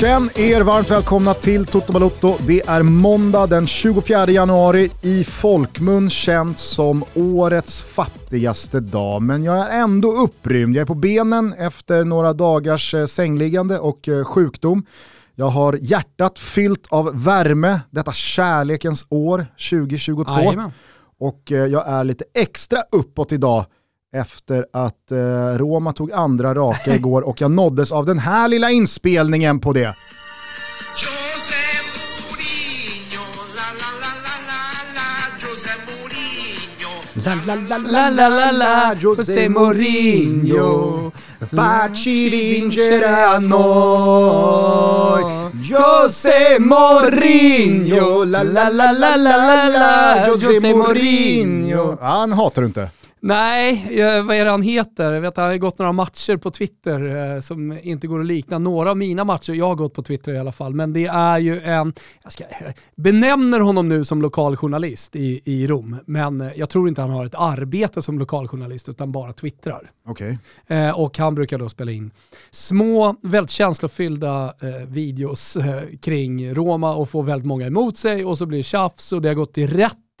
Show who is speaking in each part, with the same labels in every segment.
Speaker 1: Känn er varmt välkomna till Toto Balotto. Det är måndag den 24 januari, i folkmun känt som årets fattigaste dag. Men jag är ändå upprymd. Jag är på benen efter några dagars eh, sängliggande och eh, sjukdom. Jag har hjärtat fyllt av värme, detta kärlekens år 2022.
Speaker 2: Jajamän.
Speaker 1: Och eh, jag är lite extra uppåt idag efter att eh, Roma tog andra raka igår och jag nåddes av den här lilla inspelningen på det.
Speaker 3: La la la la la la
Speaker 1: la, José Mourinho Facci vincere a noi José Mourinho La la la la la la la José Mourinho Han hatar du inte.
Speaker 2: Nej, eh, vad är det han heter? Jag vet han har gått några matcher på Twitter eh, som inte går att likna. Några av mina matcher, jag har gått på Twitter i alla fall, men det är ju en, jag ska, jag benämner honom nu som lokaljournalist i, i Rom, men eh, jag tror inte han har ett arbete som lokaljournalist utan bara twittrar. Eh, och han brukar då spela in små, väldigt känslofyllda eh, videos eh, kring Roma och få väldigt många emot sig och så blir det tjafs och det har gått till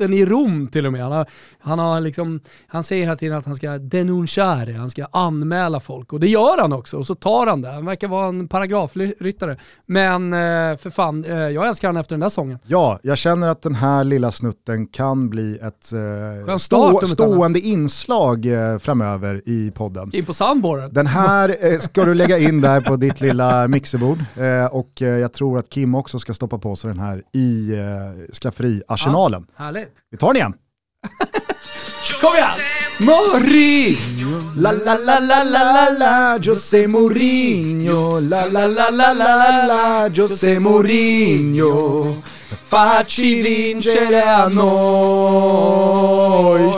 Speaker 2: rätten i Rom till och med. Han, har, han, har liksom, han säger hela tiden att han ska denunciare, han ska anmäla folk och det gör han också och så tar han det. Han verkar vara en paragrafryttare. Men eh, för fan, eh, jag älskar han efter den där sången.
Speaker 1: Ja, jag känner att den här lilla snutten kan bli ett eh, stå, stående inslag eh, framöver i podden.
Speaker 2: In på soundboarden.
Speaker 1: Den här eh, ska du lägga in där på ditt lilla mixerbord eh, och jag tror att Kim också ska stoppa på sig den här i skafferiarsenalen.
Speaker 2: Härligt.
Speaker 1: Vi tar den igen.
Speaker 2: Kom igen! Mourinho!
Speaker 1: La la la la la la la José Mourinho La la la la la la José Mourinho Facci vincere a noi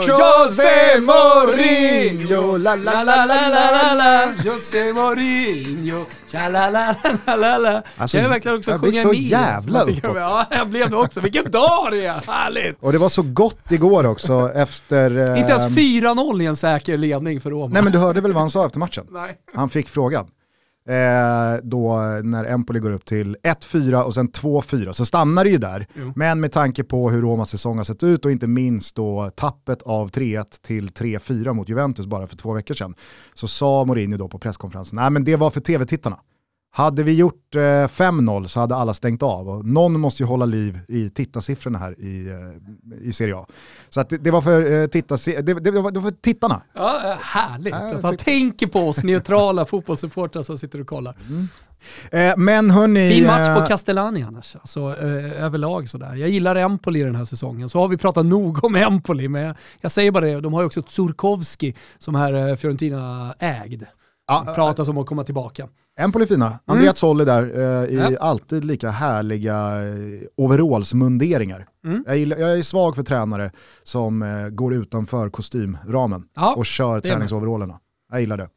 Speaker 1: José Mourinho La la la la la la la
Speaker 2: José Mourinho, tja-la-la-la-la-la.
Speaker 1: Alltså,
Speaker 2: Kan jag verkligen också
Speaker 1: jag
Speaker 2: sjunga
Speaker 1: så
Speaker 2: med?
Speaker 1: jävla uppåt.
Speaker 2: Ja, jag blev det också. Vilken dag det är! Härligt!
Speaker 1: Och det var så gott igår också efter... eh,
Speaker 2: Inte ens 4-0 i en säker ledning för Roma.
Speaker 1: Nej men du hörde väl vad han sa efter matchen?
Speaker 2: Nej.
Speaker 1: Han fick frågan. Eh, då när Empoli går upp till 1-4 och sen 2-4 så stannar det ju där.
Speaker 2: Jo.
Speaker 1: Men med tanke på hur Romas säsong har sett ut och inte minst då tappet av 3-1 till 3-4 mot Juventus bara för två veckor sedan så sa Mourinho då på presskonferensen, nej men det var för tv-tittarna. Hade vi gjort eh, 5-0 så hade alla stängt av och någon måste ju hålla liv i tittarsiffrorna här i, eh, i Serie A. Så det, det, var för, eh, tittarsi- det, det, var, det var för tittarna.
Speaker 2: Ja, eh, härligt
Speaker 1: jag
Speaker 2: att han tänker på oss neutrala fotbollssupportrar som sitter och kollar.
Speaker 1: Eh, men hörni...
Speaker 2: Fin match på
Speaker 1: eh,
Speaker 2: Castellani annars, alltså, eh, överlag sådär. Jag gillar Empoli den här säsongen. Så har vi pratat nog om Empoli, men jag, jag säger bara det, de har ju också Tsurkovski som här eh, Fiorentina ägd. Det pratas om att komma tillbaka.
Speaker 1: Empoli fina. Andrea Zolli där eh, i
Speaker 2: Ja.
Speaker 1: alltid lika härliga eh, overallsmunderingar.
Speaker 2: Mm.
Speaker 1: Jag, jag är svag för tränare som eh, går utanför kostymramen
Speaker 2: Ja,
Speaker 1: och kör träningsoverallerna. Jag gillar det.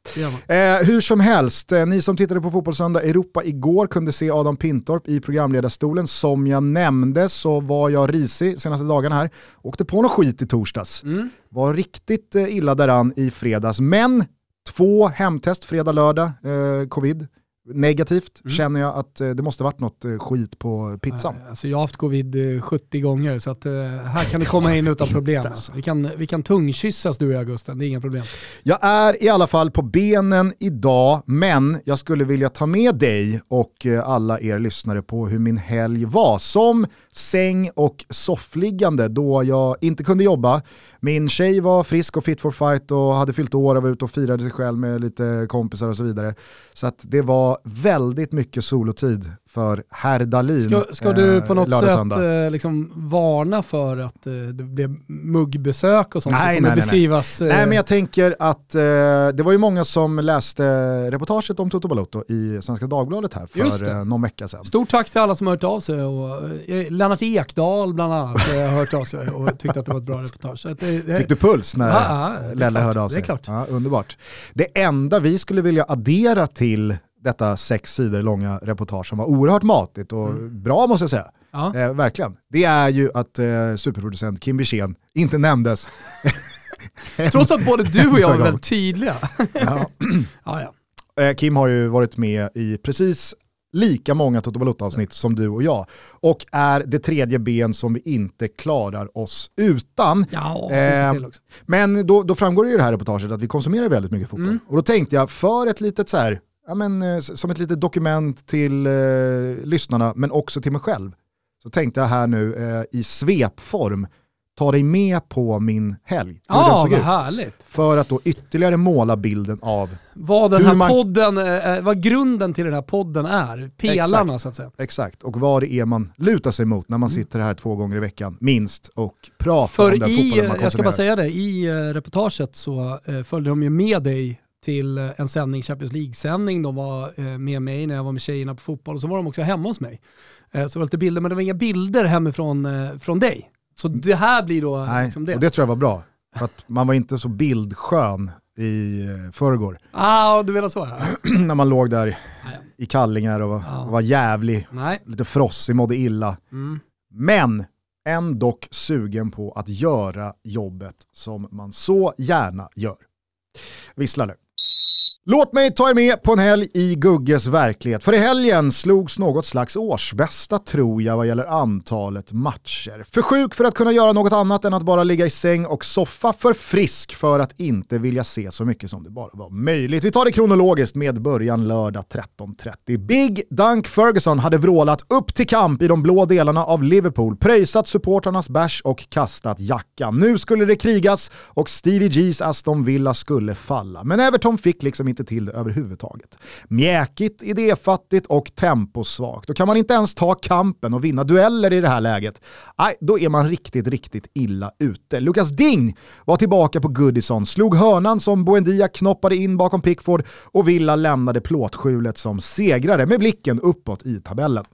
Speaker 2: Det.
Speaker 1: Eh, hur som helst, eh, ni som tittade på Fotbollssöndag Europa igår kunde se Adam Pintorp i programledarstolen. Som jag nämnde så var jag risig senaste dagarna här. Åkte på något skit i torsdags.
Speaker 2: Mm.
Speaker 1: Var riktigt eh, illa däran i fredags, men två hemtest fredag, lördag, eh, covid. Negativt
Speaker 2: Mm.
Speaker 1: känner jag att eh, det måste varit något eh, skit på pizzan.
Speaker 2: Eh, Alltså jag har haft covid eh, 70 gånger så att eh, här kan det komma in utan problem. Alltså. Vi, kan, vi kan tungkyssas du och jag Gusten, det är inga problem.
Speaker 1: Jag är i alla fall på benen idag, men jag skulle vilja ta med dig och eh, alla er lyssnare på hur min helg var. Som säng och soffliggande då jag inte kunde jobba. Min tjej var frisk och fit for fight och hade fyllt år och var ute och firade sig själv med lite kompisar och så vidare. Så att det var väldigt mycket solotid för herr Dahlin.
Speaker 2: Ska, ska du
Speaker 1: eh,
Speaker 2: på något sätt eh, liksom varna för att eh, det blev muggbesök och sånt
Speaker 1: Nej,
Speaker 2: som kommer
Speaker 1: nej, nej, nej.
Speaker 2: beskrivas? eh,
Speaker 1: Nej men jag tänker att det var ju många som läste reportaget om Toto Balotto i Svenska Dagbladet här för eh, någon vecka sedan.
Speaker 2: Stort tack till alla som har hört av sig. Och, Lennart Ekdal bland annat har hört av sig och tyckte att det var ett bra reportage. Att
Speaker 1: Fick du puls när Lelle hörde av
Speaker 2: det är
Speaker 1: sig?
Speaker 2: klart.
Speaker 1: Ja, underbart. Det enda vi skulle vilja addera till detta sex sidor långa reportage som var oerhört matigt och bra måste jag säga.
Speaker 2: ja.
Speaker 1: Eh, verkligen. Det är ju att eh, superproducent Kim Wirsén inte nämndes.
Speaker 2: Trots att både du och jag
Speaker 1: gång.
Speaker 2: väldigt tydliga.
Speaker 1: Ja.
Speaker 2: ja, ja.
Speaker 1: Eh, Kim har ju varit med i precis lika många Toto Balotto-avsnitt som du och jag. Och är det tredje ben som vi inte klarar oss utan.
Speaker 2: Ja,
Speaker 1: Eh. Men då, då framgår det ju i det här reportaget att vi konsumerar väldigt mycket fotboll.
Speaker 2: Mm.
Speaker 1: Och då tänkte jag, för ett litet så här, ja men, eh, som ett litet dokument till eh, lyssnarna, men också till mig själv, så tänkte jag här nu eh, i svepform ta dig med på min helg. Hur den
Speaker 2: Ja,
Speaker 1: såg
Speaker 2: vad
Speaker 1: ut.
Speaker 2: härligt.
Speaker 1: För att då ytterligare måla bilden av,
Speaker 2: Vad den här
Speaker 1: man-
Speaker 2: podden, eh, vad grunden till den här podden är. Pelarna
Speaker 1: Exakt.
Speaker 2: så att säga.
Speaker 1: exakt, och vad det är man lutar sig mot när man sitter här två gånger i veckan, minst, och pratar
Speaker 2: Mm. För
Speaker 1: om den
Speaker 2: i,
Speaker 1: fotbollen man
Speaker 2: jag ska bara
Speaker 1: konsumerar.
Speaker 2: säga det, i eh, reportaget så eh, följde de ju med dig till eh, en sändning, Champions League-sändning. De var eh, med mig när jag var med tjejerna på fotboll och så var de också hemma hos mig. Eh, så det var lite bilder, men det var inga bilder hemifrån från dig. Så det här blir då
Speaker 1: Nej,
Speaker 2: liksom det.
Speaker 1: och det tror jag var bra. För att man var inte så bildskön i förrgår.
Speaker 2: Ah, du menar så ja.
Speaker 1: när man låg där i kallingar och var, och var jävlig,
Speaker 2: Nej.
Speaker 1: lite frossig, mådde illa.
Speaker 2: Mm.
Speaker 1: Men ändå sugen på att göra jobbet som man så gärna gör. Visslar nu. Låt mig ta er med på en helg i Gugges verklighet. För i helgen slogs något slags årsbästa tror jag vad gäller antalet matcher. För sjuk för att kunna göra något annat än att bara ligga i säng och soffa. För frisk för att inte vilja se så mycket som det bara var möjligt. Vi tar det kronologiskt med början lördag 13.30. Big Dunk Ferguson hade vrålat upp till kamp i de blå delarna av Liverpool, pröjsat supportrarnas bärs och kastat jackan. Nu skulle det krigas och Stevie G's Aston Villa skulle falla. Men Everton fick liksom inte till det överhuvudtaget. Mjäkigt, idéfattigt och temposvagt. Då kan man inte ens ta kampen och vinna dueller i det här läget. Nej, då är man riktigt, riktigt illa ute. Lukas Ding var tillbaka på Goodison, slog hörnan som Boendia knoppade in bakom Pickford och Villa lämnade plåtskjulet som segrare med blicken uppåt i tabellen.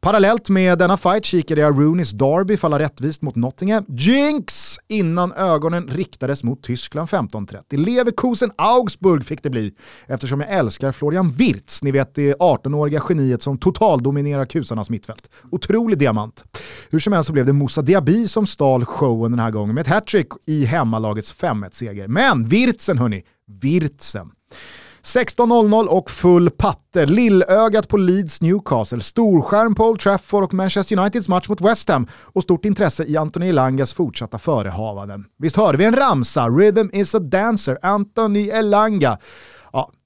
Speaker 1: Parallellt med denna fight kikade jag Rooneys Derby falla rättvist mot Nottingham. Jinx! Innan ögonen riktades mot Tyskland 15.30. Leverkusen Augsburg fick det bli, eftersom jag älskar Florian Wirtz, ni vet det 18-åriga geniet som totaldominerar kusarnas mittfält. Otrolig diamant. Hur som helst så blev det Moussa Diaby som stal showen den här gången med ett hattrick i hemmalagets 5-1-seger. Men Wirtzen hörni, Wirtzen. 16.00 och full patte. Lillögat på Leeds Newcastle, storskärm på Old Trafford och Manchester Uniteds match mot West Ham och stort intresse i Anthony Elangas fortsatta förehavanden. Visst hörde vi en ramsa? Rhythm is a dancer, Anthony Elanga.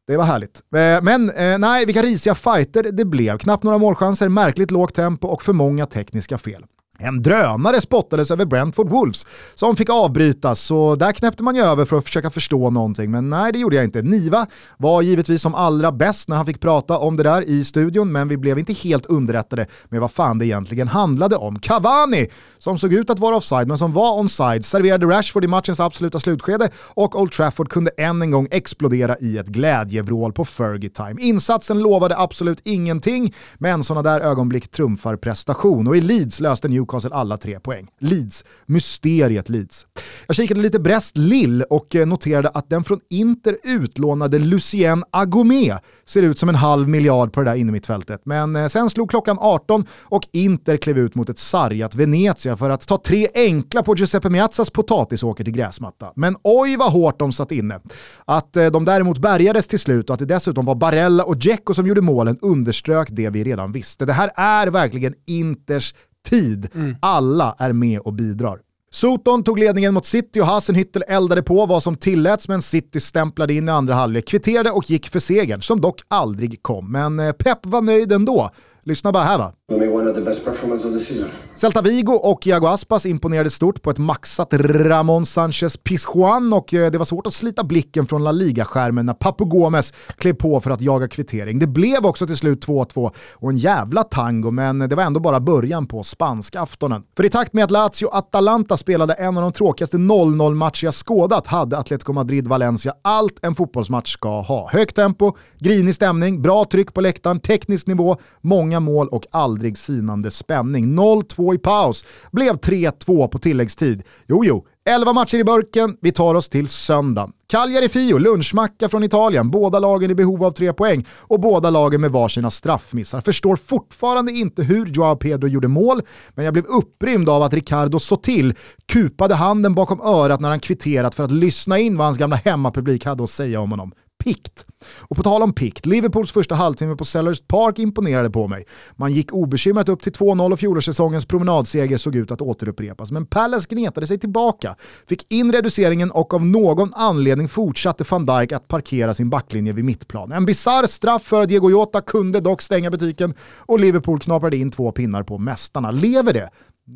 Speaker 1: Det var härligt. Eh, men eh, nej, vilka risiga fighter det blev. Knappt några målchanser, märkligt lågt tempo och för många tekniska fel. En drönare spottades över Brentford Wolves som fick avbrytas, så där knäppte man ju över för att försöka förstå någonting, men nej det gjorde jag inte. Niva var givetvis som allra bäst när han fick prata om det där i studion, men vi blev inte helt underrättade med vad fan det egentligen handlade om. Cavani, som såg ut att vara offside men som var onside, serverade Rashford i matchens absoluta slutskede och Old Trafford kunde än en gång explodera i ett glädjevrål på Fergie Time. Insatsen lovade absolut ingenting, men sådana där ögonblick trumfar prestation och i Leeds löste New Newcastle alla tre poäng. Leeds, mysteriet Leeds. Jag kikade lite Brest-Lill och eh, noterade att den från Inter utlånade Lucien Agomé ser ut som en halv miljard på det där innermittfältet. Men eh, sen slog klockan 18 och Inter klev ut mot ett sargat Venezia för att ta tre enkla på Giuseppe Meazzas potatisåker till gräsmatta. Men oj vad hårt de satt inne. Att eh, de däremot bärgades till slut och att det dessutom var Barella och Dzeko som gjorde målen underströk det vi redan visste. Det här är verkligen Inters tid. Alla är med och bidrar. Soton tog ledningen mot City och Hasenhüttel eldade på vad som tilläts men City stämplade in i andra halvlek, kvitterade och gick för segern som dock aldrig kom. Men eh, Pep var nöjd ändå. Lyssna bara här va.
Speaker 4: We one of the best of the season.
Speaker 1: Celta Vigo och Iago Aspas imponerade stort på ett maxat Ramon Sanchez Pizjuan och eh, det var svårt att slita blicken från La Liga-skärmen när Papu Gomes klev på för att jaga kvittering. Det blev också till slut 2-2 och en jävla tango, men det var ändå bara början på spanska aftonen. För i takt med att Lazio-Atalanta spelade en av de tråkigaste 0-0-matcher jag skådat hade Atletico Madrid-Valencia allt en fotbollsmatch ska ha. Högt tempo, grinig stämning, bra tryck på läktaren, teknisk nivå, många mål och aldrig sinande spänning. 0-2 i paus, blev 3-2 på tilläggstid. Jo, jo, 11 matcher i burken, vi tar oss till söndag. Cagliari-Fio, lunchmacka från Italien, båda lagen i behov av tre poäng och båda lagen med varsina straffmissar. Förstår fortfarande inte hur Joao Pedro gjorde mål, men jag blev upprymd av att Ricardo Sotil kupade handen bakom örat när han kvitterat för att lyssna in vad hans gamla hemmapublik hade att säga om honom pikt. Och på tal om pikt, Liverpools första halvtimme på Sellers Park imponerade på mig. Man gick obekymrat upp till 2-0 och fjolårssäsongens promenadseger såg ut att återupprepas. Men Palace gnetade sig tillbaka, fick in reduceringen och av någon anledning fortsatte van Dijk att parkera sin backlinje vid mittplan. En bizarr straff för Diego Jota kunde dock stänga butiken och Liverpool knaprade in två pinnar på mästarna. Lever det?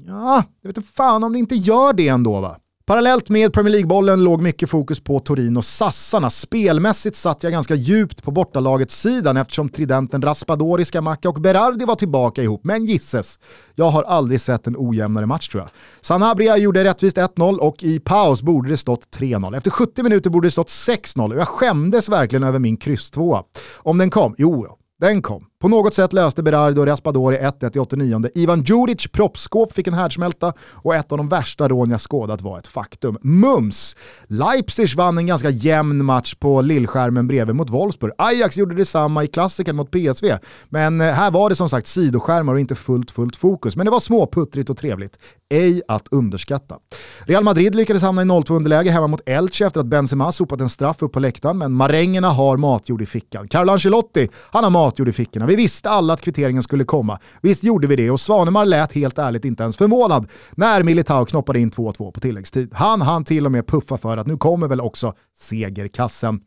Speaker 1: Ja, jag vet inte fan om det inte gör det ändå va? Parallellt med Premier League-bollen låg mycket fokus på Torino sassarna. Spelmässigt satt jag ganska djupt på bortalagets sidan eftersom tridenten Raspadori, Scamacca och Berardi var tillbaka ihop. Men gisses, jag har aldrig sett en ojämnare match tror jag. Sanabria gjorde rättvist 1-0 och i paus borde det stått 3-0. Efter 70 minuter borde det stått 6-0 och jag skämdes verkligen över min kryss 2 Om den kom? Jo, den kom. På något sätt löste Berardo Raspadori 1-1 i 89. Ivan Djuric proppskåp fick en härdsmälta och ett av de värsta rån jag skådat var ett faktum. Mums! Leipzig vann en ganska jämn match på lillskärmen bredvid mot Wolfsburg. Ajax gjorde detsamma i klassikern mot PSV. Men eh, här var det som sagt sidoskärmar och inte fullt fullt fokus. Men det var småputtrigt och trevligt. Ej att underskatta. Real Madrid lyckades hamna i 0-2 underläge hemma mot Elche efter att Benzema sopat en straff upp på läktaren, men marängerna har matjord i fickan. Carlo Ancelotti, han har matjord i fickorna. Vi visste alla att kvitteringen skulle komma. Visst gjorde vi det och Svanemar lät helt ärligt inte ens förvånad när Militao knoppade in 2-2 på tilläggstid. Han hann till och med puffa för att nu kommer väl också segerkassen.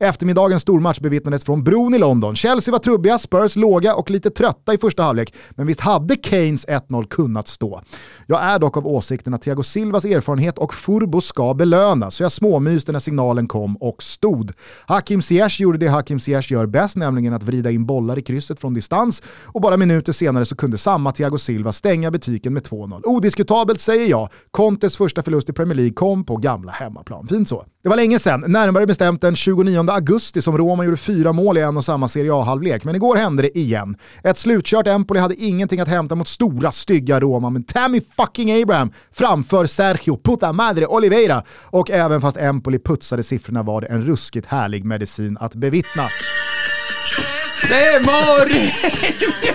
Speaker 1: Eftermiddagens stormatch bevittnades från bron i London. Chelsea var trubbiga, Spurs låga och lite trötta i första halvlek, men visst hade Keynes 1-0 kunnat stå. Jag är dock av åsikten att Thiago Silvas erfarenhet och furbo ska belönas, så jag småmyste när signalen kom och stod. Hakim Ziyech gjorde det Hakim Ziyech gör bäst, nämligen att vrida in bollar i kryss krysset från distans och bara minuter senare så kunde samma Thiago Silva stänga butiken med 2-0. Odiskutabelt säger jag, Contes första förlust i Premier League kom på gamla hemmaplan. Fint så. Det var länge sedan, närmare bestämt den 29 augusti som Roma gjorde fyra mål i en och samma Serie A-halvlek, men igår hände det igen. Ett slutkört Empoli hade ingenting att hämta mot stora, stygga Roma, men Tammy fucking Abraham framför Sergio Puta Madre Oliveira. Och även fast Empoli putsade siffrorna var det en ruskigt härlig medicin att bevittna.
Speaker 2: Det är Mori!
Speaker 3: José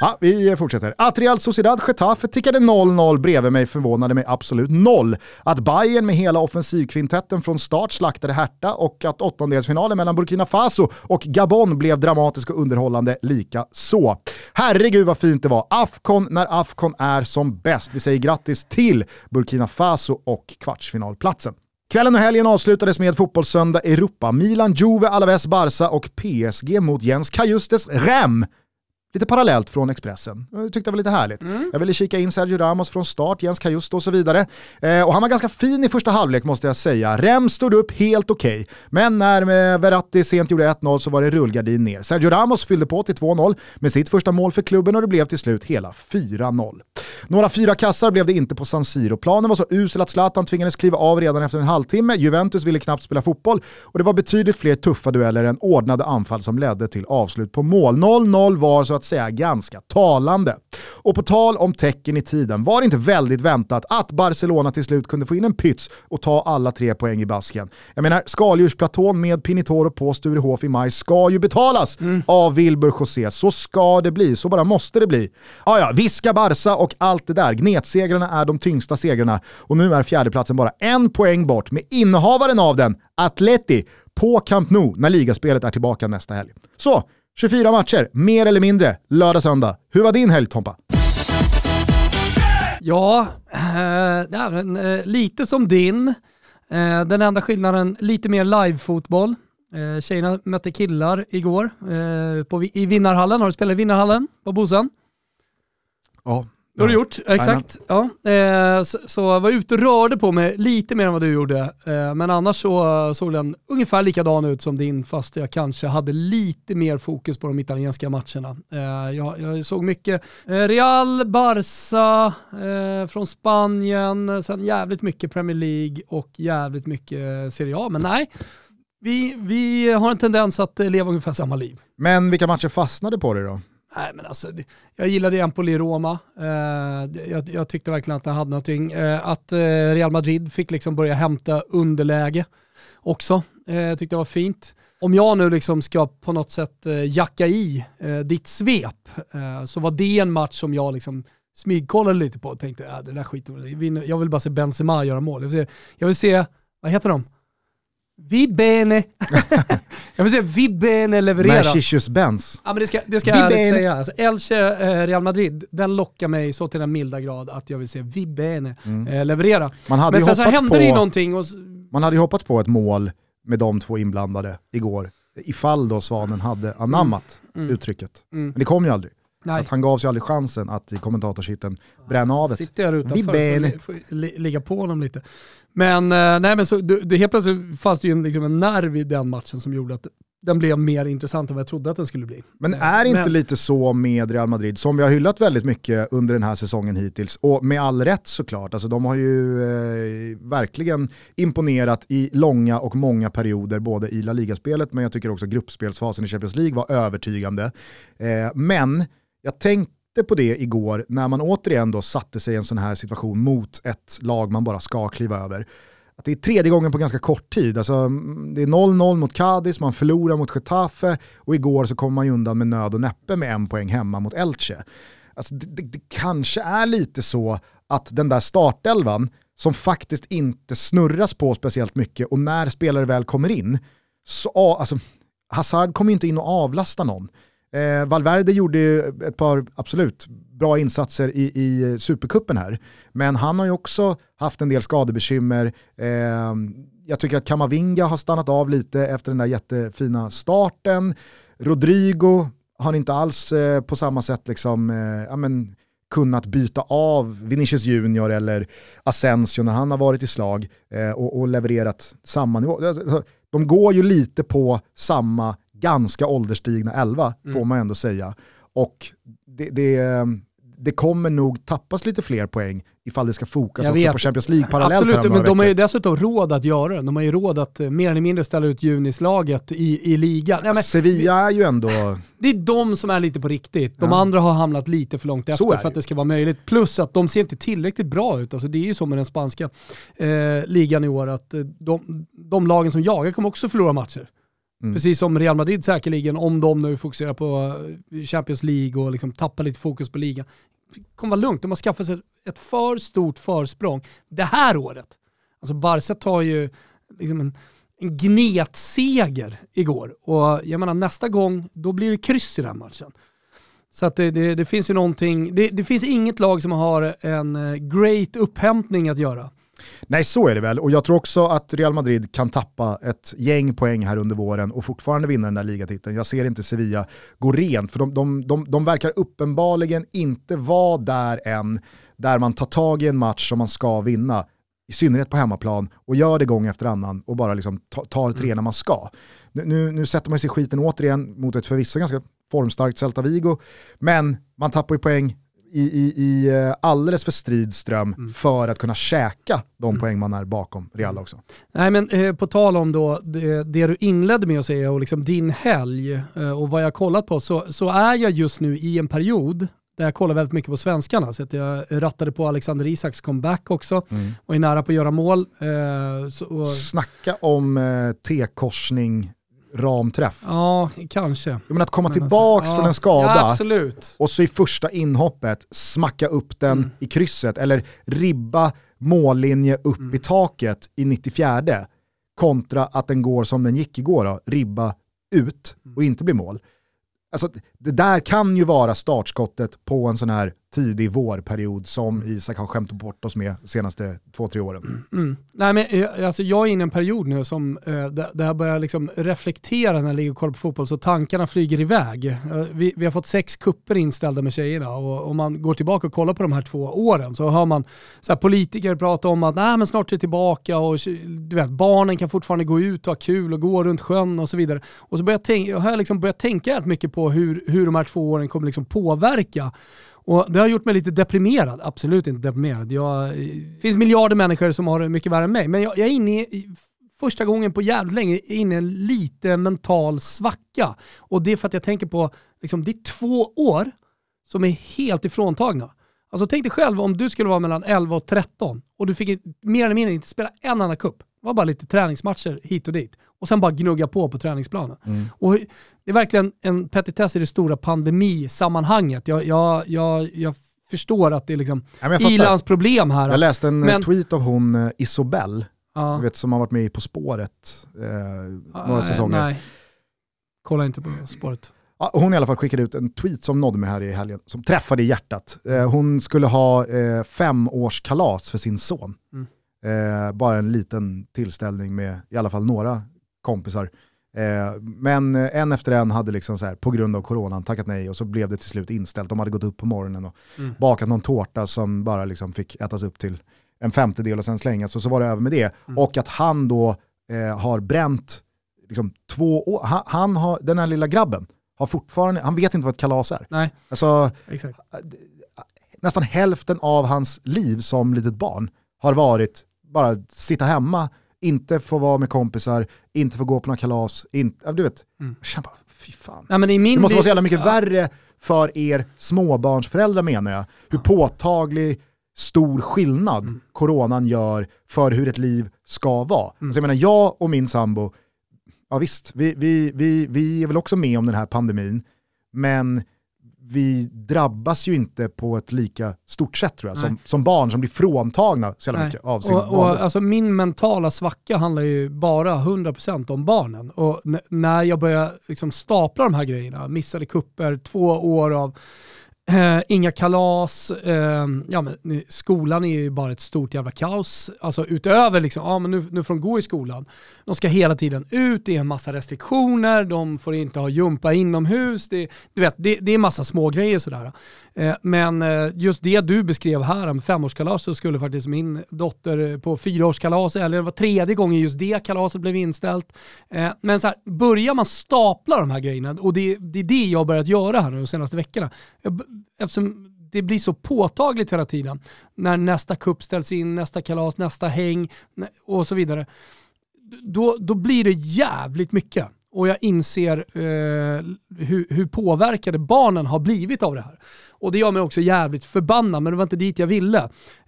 Speaker 1: Ja, vi fortsätter. Att Real Sociedad Getafe tickade 0-0 bredvid mig förvånade mig absolut noll. Att Bayern med hela offensivkvintetten från start slaktade Hertha och att åttondelsfinalen mellan Burkina Faso och Gabon blev dramatisk och underhållande lika så. Herregud vad fint det var. Afcon när Afcon är som bäst. Vi säger grattis till Burkina Faso och kvartsfinalplatsen. Kvällen och helgen avslutades med Fotbollssöndag Europa. Milan, Juve, Alaves, Barca och PSG mot Jens Kajustes Rem. Lite parallellt från Expressen. Jag tyckte det var lite härligt. Jag ville kika in Sergio Ramos från start, Jens Cajusto och så vidare. Eh, och han var ganska fin i första halvlek måste jag säga. Rem stod upp helt okej. Men när med Verratti sent gjorde 1-0 så var det rullgardin ner. Sergio Ramos fyllde på till 2-0 med sitt första mål för klubben och det blev till slut hela 4-0. Några fyra kassar blev det inte på San Siro. Planen var så usel att Zlatan tvingades kliva av redan efter en halvtimme. Juventus ville knappt spela fotboll och det var betydligt fler tuffa dueller än ordnade anfall som ledde till avslut på mål. 0-0 var så att säga ganska talande. Och på tal om tecken i tiden, var det inte väldigt väntat att Barcelona till slut kunde få in en pyts och ta alla tre poäng i basken? Jag menar, skaldjursplatån med Pinitoro på Sturehof i maj ska ju betalas av Wilbur José. Så ska det bli, så bara måste det bli. Ja, ja, viska Barca och allt det där. Gnetsegrarna är de tyngsta segrarna och nu är fjärdeplatsen bara en poäng bort med innehavaren av den, Atleti, på Camp Nou när ligaspelet är tillbaka nästa helg. Så, 24 matcher, mer eller mindre, lördag-söndag. Hur var din helg Tompa?
Speaker 2: Ja, eh, eh, lite som din. Eh, den enda skillnaden, lite mer live-fotboll. Eh, tjejerna mötte killar igår eh, på, i Vinnarhallen. Har du spelat i Vinnarhallen på Bosön?
Speaker 1: Ja.
Speaker 2: Det har du gjort, exakt. Ja. Eh, så, så jag var ute och rörde på mig lite mer än vad du gjorde. Eh, men annars så såg den ungefär likadan ut som din, fast jag kanske hade lite mer fokus på de italienska matcherna. Eh, jag, jag såg mycket eh, Real, Barca eh, från Spanien, sen jävligt mycket Premier League och jävligt mycket Serie A. Men nej, vi, vi har en tendens att eh, leva ungefär samma liv.
Speaker 1: Men vilka matcher fastnade på dig då?
Speaker 2: Nej men alltså, jag gillade Empoli-Roma. Eh, jag, jag tyckte verkligen att han hade någonting. Eh, att eh, Real Madrid fick liksom börja hämta underläge också. Eh, jag tyckte det var fint. om jag nu liksom ska på något sätt eh, jacka i eh, ditt svep, så var det en match som jag liksom smygkollade lite på och tänkte, äh, det där skiter jag vill bara se Benzema göra mål. Jag vill se, jag vill se vad heter de? Vi bene. jag vill säga vi bene leverera.
Speaker 1: Mercedes Benz.
Speaker 2: Ja, men det ska, det ska jag ärligt säga. Alltså, Elche, eh, Real Madrid, den lockar mig så till den milda grad att jag vill se vi bene eh, leverera.
Speaker 1: Man hade
Speaker 2: Men sen så hände det ju
Speaker 1: på-
Speaker 2: någonting och
Speaker 1: Man hade ju hoppats på ett mål med de två inblandade igår. Ifall då Svanen hade anammat uttrycket.
Speaker 2: Mm.
Speaker 1: Men det kom ju aldrig. Så
Speaker 2: nej.
Speaker 1: att han gav sig aldrig chansen att i kommentatorshitten bränna av det.
Speaker 2: Sitter jag utanför får, får li- ligga på honom lite. Men, eh, nej, men så, det, det, helt plötsligt fanns det ju en, liksom en nerv i den matchen som gjorde att den blev mer intressant än vad jag trodde att den skulle bli.
Speaker 1: Men är det inte
Speaker 2: men-
Speaker 1: lite så med Real Madrid, som vi har hyllat väldigt mycket under den här säsongen hittills, och med all rätt såklart, alltså de har ju eh, verkligen imponerat i långa och många perioder, både i La Liga-spelet, men jag tycker också gruppspelsfasen i Champions League var övertygande. Eh, men jag tänkte på det igår, när man återigen då satte sig i en sån här situation mot ett lag man bara ska kliva över. Att det är tredje gången på ganska kort tid. Alltså, mm, det är 0-0 mot Cadiz, man förlorar mot Getafe och igår så kommer man ju undan med nöd och näppe med en poäng hemma mot Elche. Alltså, det, det, det kanske är lite så att den där startelvan som faktiskt inte snurras på speciellt mycket och när spelare väl kommer in, så, alltså, Hazard kommer ju inte in och avlasta någon. Eh, Valverde gjorde ju ett par, absolut, bra insatser i, i Supercupen här. Men han har ju också haft en del skadebekymmer. Eh, jag tycker att Kamavinga har stannat av lite efter den där jättefina starten. Rodrigo har inte alls eh, på samma sätt liksom, eh, ja, men, kunnat byta av Vinicius Junior eller Asensio när han har varit i slag eh, och, och levererat samma nivå. Alltså, de går ju lite på samma ganska ålderstigna elva får man ändå säga. Och det, det, det kommer nog tappas lite fler poäng ifall det ska fokas också på Champions League parallellt
Speaker 2: Absolut, men de har ju dessutom råd att göra det. De har ju råd att eh, mer eller mindre ställa ut junislaget i, i ligan. Nej, men
Speaker 1: Sevilla är ju ändå...
Speaker 2: det är de som är lite på riktigt. De
Speaker 1: Ja.
Speaker 2: andra har hamnat lite för långt efter för att det ska vara möjligt. Plus att de ser inte tillräckligt bra ut. Alltså det är ju så med den spanska eh, ligan i år att eh, de, de lagen som jagar kommer också förlora matcher.
Speaker 1: Mm.
Speaker 2: Precis som Real Madrid säkerligen, om de nu fokuserar på eh, Champions League och liksom tappar lite fokus på ligan. Det kommer vara lugnt, de har skaffat sig ett för stort försprång det här året. Alltså Barca tar ju liksom en, en gnetseger igår och jag menar nästa gång, då blir det kryss i den matchen. Så att det, det, det finns ju någonting, det, det finns inget lag som har en eh, great upphämtning att göra.
Speaker 1: Nej så är det väl, och jag tror också att Real Madrid kan tappa ett gäng poäng här under våren och fortfarande vinna den där ligatiteln. Jag ser inte Sevilla gå rent, för de, de, de, de verkar uppenbarligen inte vara där än, där man tar tag i en match som man ska vinna, i synnerhet på hemmaplan, och gör det gång efter annan och bara liksom ta- tar tre när man ska. Nu, nu, nu sätter man sig i skiten återigen mot ett förvisso ganska formstarkt Celta Vigo, men man tappar ju poäng i, i, i eh, alldeles för strid ström för att kunna käka de poäng man är bakom Real också.
Speaker 2: Nej men eh, på tal om då det, det du inledde med att säga och liksom din helg eh, och vad jag har kollat på så, så är jag just nu i en period där jag kollar väldigt mycket på svenskarna. Så att jag rattade på Alexander Isaks comeback också och är nära på att göra mål. Eh, så, och,
Speaker 1: Snacka om eh, T-korsning ramträff.
Speaker 2: ja, kanske.
Speaker 1: Men att komma
Speaker 2: Men alltså,
Speaker 1: tillbaks
Speaker 2: ja.
Speaker 1: från en skada
Speaker 2: Ja,
Speaker 1: och så i första inhoppet smacka upp den
Speaker 2: Mm.
Speaker 1: i krysset eller ribba mållinje upp
Speaker 2: Mm.
Speaker 1: i taket i 94 kontra att den går som den gick igår då, ribba ut
Speaker 2: Mm.
Speaker 1: och inte bli mål. Alltså, det där kan ju vara startskottet på en sån här tidig vårperiod som Isak har skämt bort oss med de senaste två, tre åren.
Speaker 2: Mm. Nej, men, eh, alltså, jag är inne i en period nu som, eh, där, där jag börjar liksom reflektera när jag ligger och kollar på fotboll så tankarna flyger iväg. Eh, vi, vi har fått sex kupper inställda med tjejerna och om man går tillbaka och kollar på de här två åren så hör man så här, politiker prata om att Nej, men snart är det tillbaka och du vet, barnen kan fortfarande gå ut och ha kul och gå runt sjön och så vidare. Och så börjar jag tänka, har jag liksom börjat tänka rätt mycket på hur, hur de här två åren kommer liksom påverka och det har gjort mig lite deprimerad. Absolut inte deprimerad. Jag, det finns miljarder människor som har det mycket värre än mig. Men jag, jag är inne i, första gången på jävligt länge inne i en lite mental svacka. Och det är för att jag tänker på, liksom, det är två år som är helt ifråntagna. Alltså tänk dig själv om du skulle vara mellan 11 och 13 och du fick mer eller mindre inte spela en annan kupp. Det var bara lite träningsmatcher hit och dit. Och sen bara gnugga på på träningsplanen.
Speaker 1: Mm.
Speaker 2: Och det är verkligen en petitess i det stora pandemisammanhanget. Jag, jag, jag, jag förstår att det är liksom
Speaker 1: Ja.
Speaker 2: Ilans problem här.
Speaker 1: Jag läste en eh,
Speaker 2: Men-
Speaker 1: tweet av hon eh, Isobel,
Speaker 2: ja.
Speaker 1: vet, som har varit med i På spåret eh, några
Speaker 2: Nej,
Speaker 1: säsonger.
Speaker 2: Nej. Kolla inte på spåret.
Speaker 1: Ja, hon i alla fall skickade ut en tweet som nådde mig här i helgen, som träffade i hjärtat. Eh, hon skulle ha eh, femårskalas för sin son.
Speaker 2: Mm.
Speaker 1: Eh, bara en liten tillställning med i alla fall några kompisar. Eh, men eh, en efter en hade liksom så här, på grund av coronan tackat nej och så blev det till slut inställt. De hade gått upp på morgonen och
Speaker 2: Mm.
Speaker 1: bakat någon tårta som bara liksom fick ätas upp till en femtedel och sen slängas och så var det över med det.
Speaker 2: Mm.
Speaker 1: Och att han då eh, har bränt liksom, två år, han, han har, den här lilla grabben har fortfarande, han vet inte vad ett kalas är.
Speaker 2: Nej,
Speaker 1: Alltså,
Speaker 2: exakt.
Speaker 1: nästan hälften av hans liv som litet barn har varit bara sitta hemma, inte få vara med kompisar, inte få gå på några kalas, inte, ja, du vet.
Speaker 2: Mm.
Speaker 1: Jag känner bara, fy fan.
Speaker 2: Min
Speaker 1: Det måste vara så jävla mycket
Speaker 2: Ja.
Speaker 1: värre för er småbarnsföräldrar menar jag. Hur påtaglig, stor skillnad
Speaker 2: Mm.
Speaker 1: coronan gör för hur ett liv ska vara.
Speaker 2: Mm.
Speaker 1: Alltså jag menar, jag och min sambo, ja visst, vi, vi, vi, vi är väl också med om den här pandemin, men vi drabbas ju inte på ett lika stort sätt tror jag, som, som barn som blir fråntagna så jävla mycket av sin
Speaker 2: Och, och, alltså, min mentala svacka handlar ju bara 100% om barnen. Och när jag började liksom stapla de här grejerna, missade kupper, två år av eh, inga kalas, eh, ja, men, skolan är ju bara ett stort jävla kaos. Alltså utöver liksom, ja men nu, nu får de gå i skolan. De ska hela tiden ut, det är en massa restriktioner, de får inte ha jumpa inomhus, det, du vet, det, det är massa smågrejer sådär. Eh, men eh, just det du beskrev här med femårskalas så skulle faktiskt min dotter på fyraårskalas, eller det var tredje gången just det kalaset blev inställt. Eh, men så här, börjar man stapla de här grejerna, och det, det är det jag har börjat göra här nu de senaste veckorna, Jag eftersom det blir så påtagligt hela tiden, när nästa kupp ställs in, nästa kalas, nästa häng och så vidare, då, då blir det jävligt mycket. Och jag inser eh, hur, hur påverkade barnen har blivit av det här. Och det gör mig också jävligt förbannad, men det var inte dit jag ville.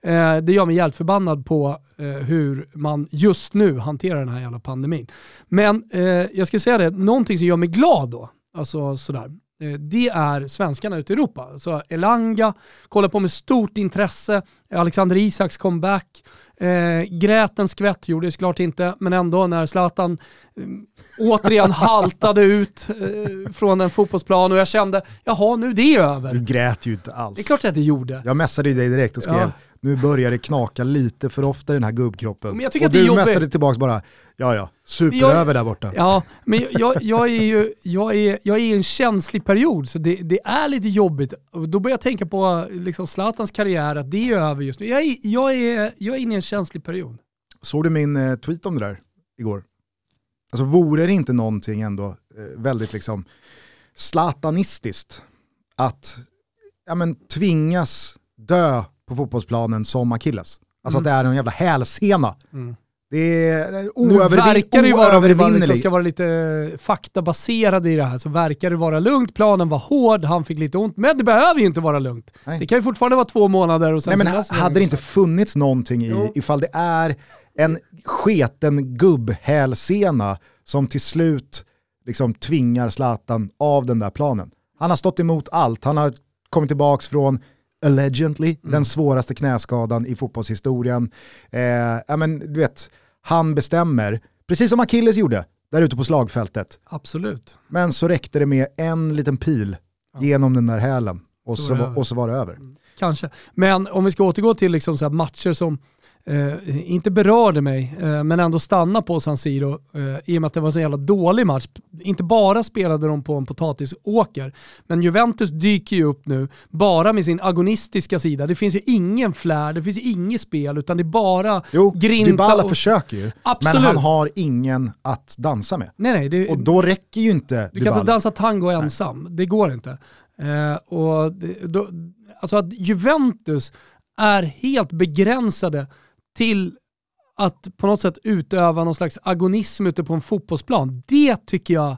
Speaker 2: Eh, det gör mig jävligt förbannad på eh, hur man just nu hanterar den här jävla pandemin. Men eh, jag ska säga det, någonting som gör mig glad då, alltså sådär, det är svenskarna ute i Europa. Så Elanga kollar på med stort intresse, Alexander Isaks comeback, Eh, grät en skvätt, gjorde det såklart inte, men ändå när Zlatan eh, återigen haltade ut eh, från en fotbollsplan och jag kände, jaha nu är det
Speaker 1: Du
Speaker 2: över.
Speaker 1: grät ju inte alls.
Speaker 2: Det är klart att det gjorde.
Speaker 1: Jag messade ju dig direkt och skrev,
Speaker 2: Ja.
Speaker 1: Nu börjar det knaka lite för ofta i den här gubbkroppen.
Speaker 2: Men jag tycker
Speaker 1: och
Speaker 2: att
Speaker 1: du
Speaker 2: jobbigt.
Speaker 1: messade tillbaka bara, ja ja, superöver där borta.
Speaker 2: Ja, men jag, jag, är ju jag är, jag är i en känslig period så det, det är lite jobbigt. Och Då börjar jag tänka på liksom Zlatans karriär, att det är över just nu. Jag är, jag är, jag är inne i en känslig period.
Speaker 1: Såg du min eh, tweet om det där igår? Alltså vore det inte någonting ändå eh, väldigt liksom slatanistiskt att ja, men, tvingas dö på fotbollsplanen som Achilles? Alltså att det är en jävla hälsena.
Speaker 2: Mm.
Speaker 1: Det är oövervin-
Speaker 2: verkar det vara, bara liksom
Speaker 1: oövervinnerlig.
Speaker 2: ska vara lite faktabaserade i det här, så verkar det vara lugnt. Planen var hård, han fick lite ont, men det behöver ju inte vara lugnt.
Speaker 1: Nej.
Speaker 2: Det kan ju fortfarande vara två månader och sen
Speaker 1: Nej, men ha- hade det inte funnits någonting i
Speaker 2: Jo.
Speaker 1: ifall det är en sketen gubbhälsena som till slut liksom tvingar Zlatan av den där planen. Han har stått emot allt, han har kommit tillbaka från allegedly,
Speaker 2: Mm.
Speaker 1: den svåraste knäskadan i fotbollshistorien. Eh, ja, men, du vet, han bestämmer, precis som Achilles gjorde, där ute på slagfältet.
Speaker 2: Absolut.
Speaker 1: Men så räckte det med en liten pil genom den där hälen och
Speaker 2: Så
Speaker 1: så,
Speaker 2: var
Speaker 1: och så var det över.
Speaker 2: Kanske. Men om vi ska återgå till liksom så matcher som eh, inte berörde mig, eh, men ändå stanna på San Siro eh, i och med att det var en så jävla dålig match. Inte bara spelade de på en potatisåker, men Juventus dyker ju upp nu bara med sin agonistiska sida. Det finns ju ingen flär, det finns ju inget spel, utan det är bara
Speaker 1: Jo,
Speaker 2: grinta
Speaker 1: Dybala
Speaker 2: och-
Speaker 1: försöker ju,
Speaker 2: Absolut.
Speaker 1: men han har ingen att dansa med.
Speaker 2: Nej, nej, det,
Speaker 1: Och då räcker ju inte
Speaker 2: Du kan inte
Speaker 1: Dybala.
Speaker 2: dansa tango ensam, det går inte. Eh, och det, då, alltså att Juventus är helt begränsade till att på något sätt utöva någon slags agonism ute på en fotbollsplan. Det tycker jag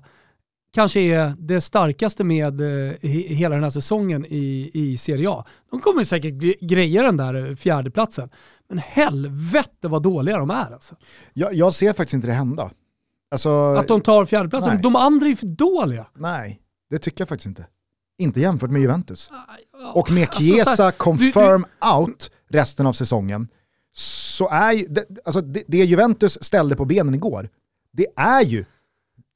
Speaker 2: kanske är det starkaste med eh, he- hela den här säsongen i, i Serie A. De kommer säkert gre- greja den där eh, fjärdeplatsen. Men helvete vad dåliga de är alltså.
Speaker 1: Jag, jag ser faktiskt inte det hända. Alltså,
Speaker 2: Att de tar fjärdeplatsen.
Speaker 1: Nej.
Speaker 2: De andra är för dåliga.
Speaker 1: Nej, det tycker jag faktiskt inte. Inte jämfört med Juventus. Och med
Speaker 2: Alltså, så
Speaker 1: Chiesa
Speaker 2: här,
Speaker 1: confirm out resten av säsongen, så är ju, det, alltså det, det Juventus ställde på benen igår, det är ju,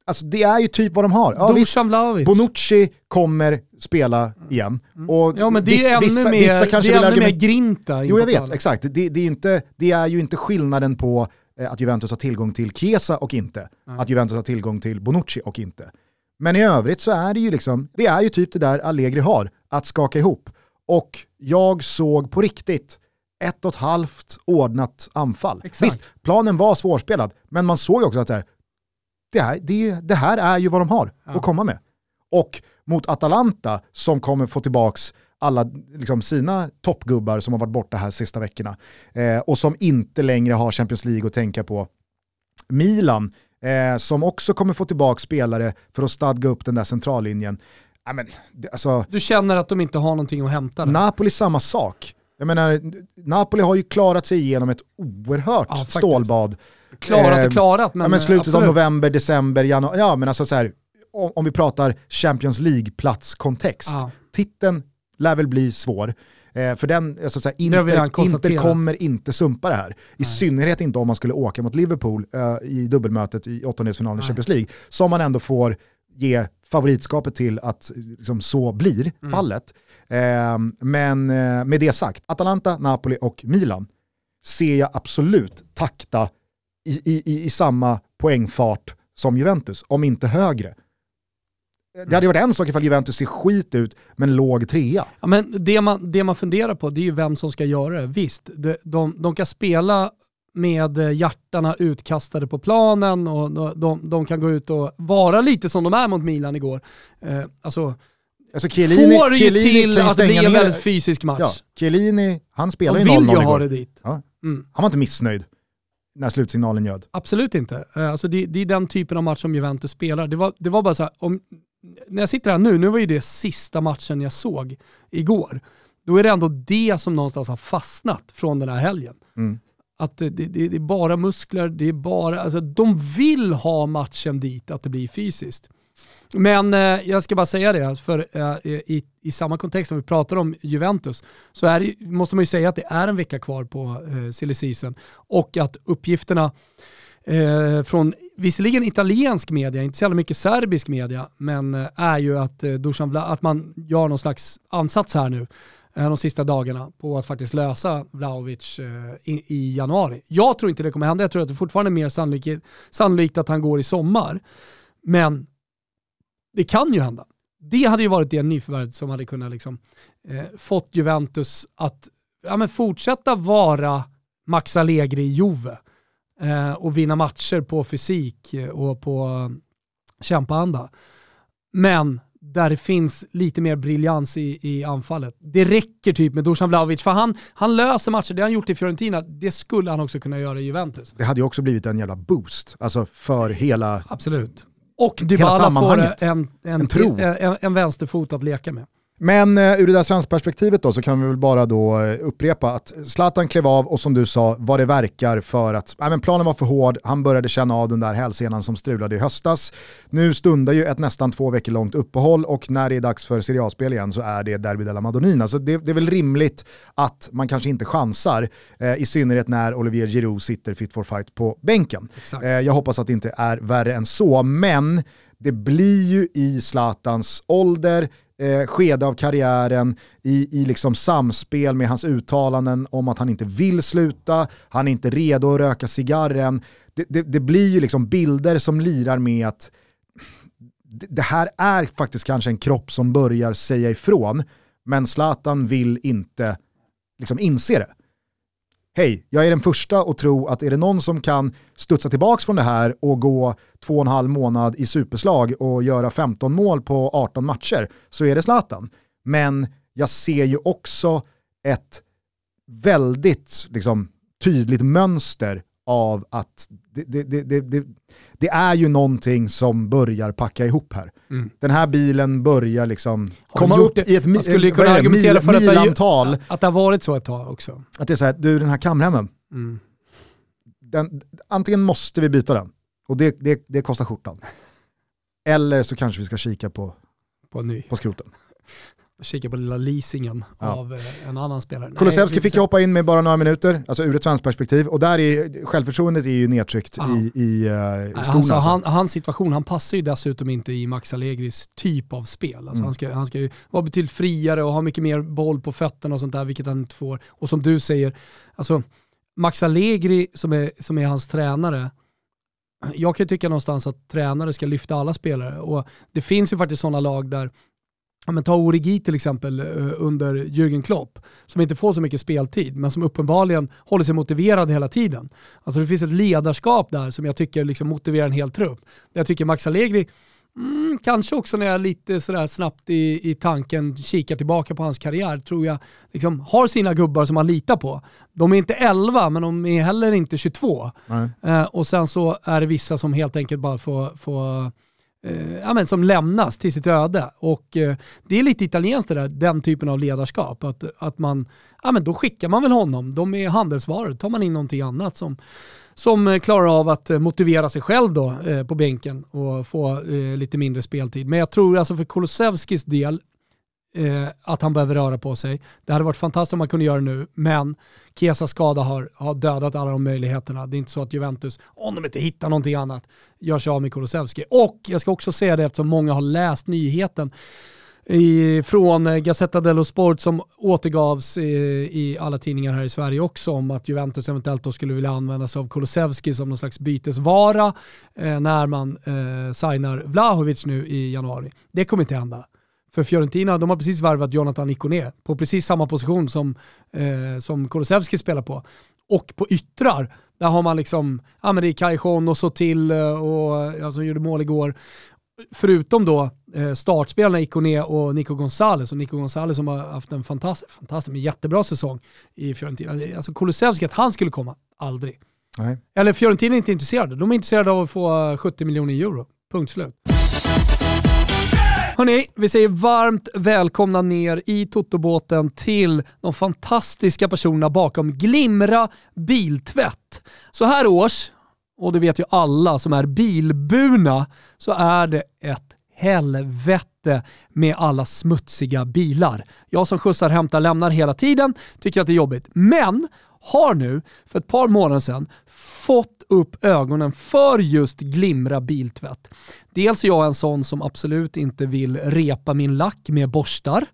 Speaker 1: alltså det är ju typ vad de har. Ja, visst. Bonucci kommer spela igen. Och
Speaker 2: Mm. Ja men det är ännu
Speaker 1: vissa,
Speaker 2: mer,
Speaker 1: vissa kanske
Speaker 2: det är ännu mer grinta in
Speaker 1: Jo jag vet, exakt. Det, det, är inte, det är ju inte skillnaden på eh, att Juventus har tillgång till Chiesa och inte. Att Juventus har tillgång till Bonucci och inte. Men i övrigt så är det ju liksom, det är ju typ det där Allegri har, att skaka ihop. Och jag såg på riktigt ett och ett halvt ordnat anfall.
Speaker 2: Exakt.
Speaker 1: Visst, planen var svårspelad, men man såg också att det här, det här, det, det här är ju vad de har att komma med. Och mot Atalanta som kommer få tillbaks alla liksom, sina toppgubbar som har varit borta här sista veckorna eh, och som inte längre har Champions League att tänka på. Milan eh, som också kommer få tillbaka spelare för att stadga upp den där centrallinjen. Ja, men, det, alltså,
Speaker 2: Du känner att de inte har någonting att hämta där.
Speaker 1: Napoli samma sak. Jag menar, Napoli har ju klarat sig igenom ett oerhört
Speaker 2: Ja,
Speaker 1: stålbad.
Speaker 2: Klarat
Speaker 1: Eh,
Speaker 2: och klarat men,
Speaker 1: ja, men slutet
Speaker 2: absolut.
Speaker 1: av november, december, januari. Ja men alltså så här, om, om vi pratar Champions League-platskontext.
Speaker 2: Ja.
Speaker 1: Titeln lär väl bli svår. Eh, för den, alltså så här, Inter, Inter kommer inte sumpa det här. I synnerhet inte om man skulle åka mot Liverpool eh, i dubbelmötet i åttondelsfinalen i
Speaker 2: Nej.
Speaker 1: Champions League. Som man ändå får ge favoritskapet till att liksom, så blir
Speaker 2: Mm.
Speaker 1: fallet. Eh, men eh, med det sagt, Atalanta, Napoli och Milan ser jag absolut takta i, i, i, samma poängfart som Juventus, om inte högre. Det hade ju varit en sak ifall Juventus ser skit ut men låg trea.
Speaker 2: Ja, men det, man, det man funderar på det är ju vem som ska göra det. Visst, de, de, de kan spela med hjärtarna utkastade på planen och de, de, de kan gå ut och vara lite som de är mot Milan igår. Eh, alltså,
Speaker 1: Alltså Chiellini,
Speaker 2: får ju
Speaker 1: Chiellini
Speaker 2: till
Speaker 1: ju
Speaker 2: att det
Speaker 1: stänga
Speaker 2: blir en väldigt fysisk match.
Speaker 1: Ja, Chiellini, han spelar ju 0-0
Speaker 2: vill ju ha det dit.
Speaker 1: Ja.
Speaker 2: Mm.
Speaker 1: Han var inte missnöjd när slutsignalen ljöd.
Speaker 2: Absolut inte. Eh, Alltså det, det är den typen av match som Juventus spelar. Det var, det var bara så här, om, när jag sitter här nu, nu var ju det sista matchen jag såg igår. Då är det ändå det som någonstans har fastnat från den här helgen.
Speaker 1: Mm.
Speaker 2: Att det, det, det är bara muskler, det är bara, alltså de vill ha matchen dit, att det blir fysiskt. Men eh, jag ska bara säga det, för eh, i, i samma kontext som vi pratar om Juventus, så är det, måste man ju säga att det är en vecka kvar på eh, silly season och att uppgifterna eh, från visserligen italiensk media, inte så jävla mycket serbisk media, men eh, är ju att, eh, Dusan Vla, att man gör någon slags ansats här nu eh, de sista dagarna på att faktiskt lösa Vlahovic eh, i, i januari. Jag tror inte det kommer hända, jag tror att det fortfarande är mer sannolikt, sannolikt att han går i sommar. Men det kan ju hända. Det hade ju varit det nyförvärvet som hade kunnat liksom, eh, fått Juventus att ja, fortsätta vara Max Allegri i Juve eh, och vinna matcher på fysik eh, och på eh, kämpaanda. Men där det finns lite mer briljans i, i anfallet. Det räcker typ med Dusan Vlahovic, för han, han löser matcher, det han gjort i Fiorentina, det skulle han också kunna göra i Juventus.
Speaker 1: Det hade ju också blivit en jävla boost, alltså för hela...
Speaker 2: Absolut. Och Dybala får en, en,
Speaker 1: En
Speaker 2: en, en vänsterfot att leka med.
Speaker 1: Men eh, ur det där svenska perspektivet då så kan vi väl bara då eh, upprepa att Zlatan klev av och som du sa, vad det verkar för att nej, men planen var för hård, han började känna av den där hälsenan som strulade i höstas. Nu stundar ju ett nästan två veckor långt uppehåll och när det är dags för Serie A-spel igen så är det Derby della Madonnina. Så det, det är väl rimligt att man kanske inte chansar, eh, i synnerhet när Olivier Giroud sitter fit for fight på bänken. Eh, jag hoppas att det inte är värre än så, men det blir ju i Zlatans ålder, eh, skede av karriären, i, i liksom samspel med hans uttalanden om att han inte vill sluta, han är inte redo att röka cigarren. Det, det, det blir ju liksom bilder som lirar med att det, här är faktiskt kanske en kropp som börjar säga ifrån, men Zlatan vill inte liksom inse det. Hej, jag är den första att tro att är det någon som kan studsa tillbaka från det här och gå två och en halv månad i superslag och göra 15 mål på 18 matcher så är det Zlatan. Men jag ser ju också ett väldigt liksom, tydligt mönster av att det, det, det, det, det, det är ju någonting som börjar packa ihop här.
Speaker 2: Mm.
Speaker 1: Den här bilen börjar liksom
Speaker 2: Har
Speaker 1: komma upp
Speaker 2: det?
Speaker 1: i ett
Speaker 2: skulle kunna
Speaker 1: det?
Speaker 2: argumentera
Speaker 1: mil,
Speaker 2: för att det. Att det har varit så ett tag också.
Speaker 1: Att det är så här, du den här kamremmen,
Speaker 2: Mm.
Speaker 1: den, antingen måste vi byta den och det, det, det kostar skjortan. Eller så kanske vi ska kika på,
Speaker 2: På ny.
Speaker 1: på skroten.
Speaker 2: Kika på lilla leasingen
Speaker 1: Ja.
Speaker 2: av eh, en annan spelare.
Speaker 1: Kulusevski fick hoppa in med bara några minuter, alltså ur ett svenskt perspektiv. Och där är självförtroendet är ju nedtryckt
Speaker 2: Ja.
Speaker 1: i, i, uh,
Speaker 2: Nej,
Speaker 1: skorna.
Speaker 2: Alltså. han, hans situation, han passar ju dessutom inte i Max Allegris typ av spel. Alltså
Speaker 1: Mm.
Speaker 2: han, ska, han ska ju vara betydligt friare och ha mycket mer boll på fötterna och sånt där, vilket han inte får. Och som du säger, alltså Max Allegri som är, som är hans tränare, jag kan ju tycka någonstans att tränare ska lyfta alla spelare. Och det finns ju faktiskt sådana lag där, ja, men ta Origi till exempel eh, under Jürgen Klopp, som inte får så mycket speltid, men som uppenbarligen håller sig motiverad hela tiden. Alltså det finns ett ledarskap där som jag tycker liksom motiverar en hel trupp. Jag tycker Max Allegri, mm, kanske också när jag lite sådär snabbt i, i tanken kikar tillbaka på hans karriär, tror jag liksom har sina gubbar som han litar på. De är inte 11, men de är heller inte 22.
Speaker 1: Nej.
Speaker 2: Eh, och sen så är det vissa som helt enkelt bara får, får eh, ja, men som lämnas till sitt öde. Och eh, det är lite italienskt det där, den typen av ledarskap. Att, att man, ja men då skickar man väl honom, de är handelsvaror, tar man in någonting annat som, som eh, klarar av att eh, motivera sig själv då eh, på bänken och få eh, lite mindre speltid. Men jag tror alltså för Kulusevskis del, eh, att han behöver röra på sig. Det hade varit fantastiskt om man kunde göra det nu, men Kesas skada har, har dödat alla de möjligheterna. Det är inte så att Juventus, om de inte hittar någonting annat, gör sig av med Kulusevski. Och jag ska också säga det eftersom många har läst nyheten i, från eh, Gazzetta dello Sport som återgavs i, i alla tidningar här i Sverige också om att Juventus eventuellt då skulle vilja använda sig av Kulusevski som någon slags bytesvara eh, när man eh, signar Vlahovic nu i januari. Det kommer inte hända. För Fiorentina, de har precis värvat Jonathan Ikoné på precis samma position som, eh, som Kulusevski spelar på. Och på yttrar, där har man liksom, ja men det är Cajon och Sotil eh, och ja, som gjorde mål igår. Förutom då eh, startspelarna Ikoné och Nico Gonzales och Nico Gonzales som har haft en fantastisk, fantastisk men jättebra säsong i Fiorentina. Alltså Kulusevski, att han skulle komma, aldrig.
Speaker 1: Nej.
Speaker 2: Eller Fiorentina är inte intresserade. De är intresserade av att få eh, 70 miljoner euro. Punkt slut. Hörni, vi säger varmt välkomna ner i Totobåten till de fantastiska personerna bakom Glimra Biltvätt. Så här års, och det vet ju alla som är bilburna, så är det ett helvete med alla smutsiga bilar. Jag som skjutsar, hämtar, lämnar hela tiden tycker att det är jobbigt. Men har nu för ett par månader sedan fått upp ögonen för just Glimra biltvätt. Dels är jag en sån som absolut inte vill repa min lack med borstar,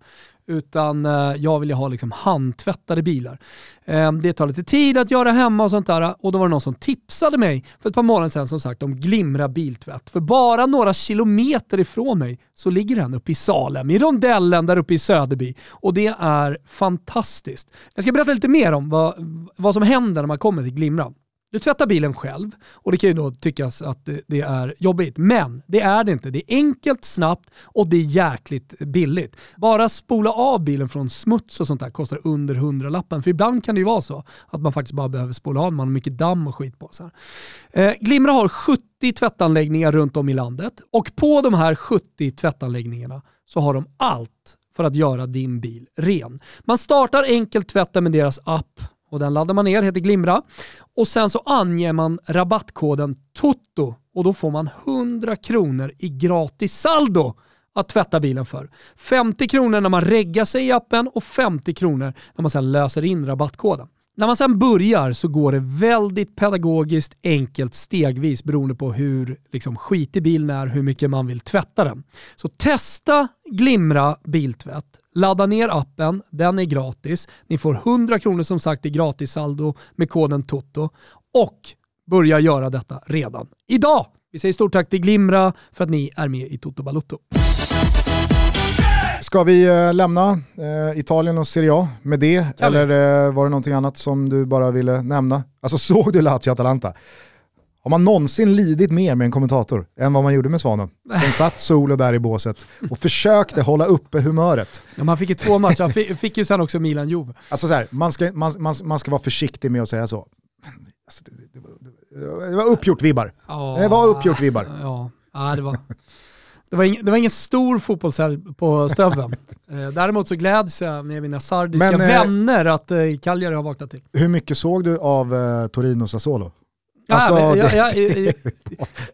Speaker 2: utan eh, jag vill ju ha liksom handtvättade bilar. Ehm, det tar lite tid att göra hemma och sånt där och då var det någon som tipsade mig för ett par månader sedan som sagt om Glimra biltvätt. För bara några kilometer ifrån mig så ligger den uppe i Salem, i rondellen där uppe i Söderby och det är fantastiskt. Jag ska berätta lite mer om vad, vad som händer när man kommer till Glimra. Du tvättar bilen själv och det kan ju då tyckas att det, är jobbigt. Men det är det inte. Det är enkelt, snabbt och det är jäkligt billigt. Bara spola av bilen från smuts och sånt där kostar under 100 lappen. För ibland kan det ju vara så att man faktiskt bara behöver spola av, man har mycket damm och skit på sig. Eh, Glimra har 70 tvättanläggningar runt om i landet och på de här 70 tvättanläggningarna så har de allt för att göra din bil ren. Man startar enkelt tvätten med deras app och den laddar man ner, heter Glimra. Och sen så anger man rabattkoden TOTO och då får man 100 kronor i gratis saldo att tvätta bilen för. 50 kronor när man reggar sig i appen och 50 kronor när man sen löser in rabattkoden. När man sen börjar så går det väldigt pedagogiskt enkelt stegvis beroende på hur liksom, skitig bilen är, hur mycket man vill tvätta den. Så testa Glimra biltvätt. Ladda ner appen, den är gratis. Ni får 100 kronor som sagt i gratissaldo med koden TOTO och börja göra detta redan idag. Vi säger stort tack till Glimra för att ni är med i Toto Balutto.
Speaker 1: Ska vi eh, lämna eh, Italien och Serie A med det?
Speaker 2: Kan.
Speaker 1: Eller eh, var det någonting annat som du bara ville nämna? Alltså såg du Lazio-Atalanta? Har man någonsin lidit mer med en kommentator än vad man gjorde med Svanen? Som satt solo där i båset och försökte hålla uppe humöret.
Speaker 2: Ja, man fick ju två matcher, han fick, fick ju sen också Milan-Juve.
Speaker 1: Alltså så här, man, ska, man, man, man ska vara försiktig med att säga så. Alltså, det, det, det, det var uppgjort vibbar.
Speaker 2: Ja,
Speaker 1: Det var uppgjort vibbar.
Speaker 2: Ja, ja det, var, det, var ing, det var ingen stor fotbollshelg på Stöveln. Eh, Däremot så gläds jag med mina sardiska
Speaker 1: Men, eh,
Speaker 2: vänner att eh, Cagliari har vaknat till.
Speaker 1: Hur mycket såg du av eh, Torino Sassuolo?
Speaker 2: Ja,
Speaker 1: Alltså, det-
Speaker 2: jag, jag, jag,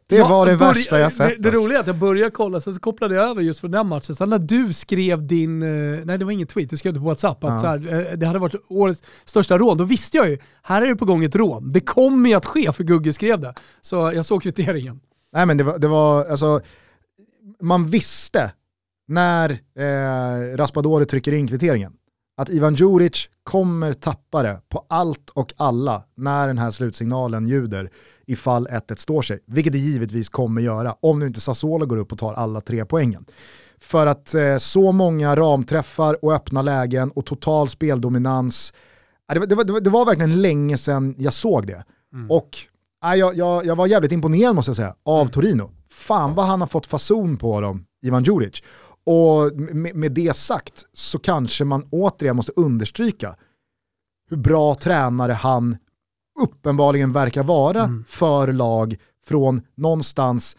Speaker 1: Det var det
Speaker 2: börj-
Speaker 1: värsta jag sett.
Speaker 2: Det, det
Speaker 1: alltså.
Speaker 2: roliga är att jag började kolla, sen så kopplade jag över just för den matchen. Sen när du skrev din, nej det var ingen tweet, du skrev det på WhatsApp, att
Speaker 1: Ja.
Speaker 2: så här, det hade varit årets största rån. Då visste jag ju, här är det på gång ett rån. Det kommer ju att ske för Gugge skrev det. Så jag såg kvitteringen.
Speaker 1: Nej men det var, det var alltså, man visste när eh, Raspadori trycker in kvitteringen att Ivan Djuric kommer tappa det på allt och alla när den här slutsignalen ljuder ifall 1-1 står sig. Vilket det givetvis kommer göra om nu inte Sassuolo går upp och tar alla tre poängen. För att eh, så många ramträffar och öppna lägen och total speldominans. Det var, det, var, det, var, verkligen länge sedan jag såg det. Och ja, jag, jag, jag var jävligt imponerad måste jag säga av Torino. Fan vad han har fått fason på dem, Ivan Djuric. Och med, med det sagt så kanske man återigen måste understryka hur bra tränare han uppenbarligen verkar vara för lag från någonstans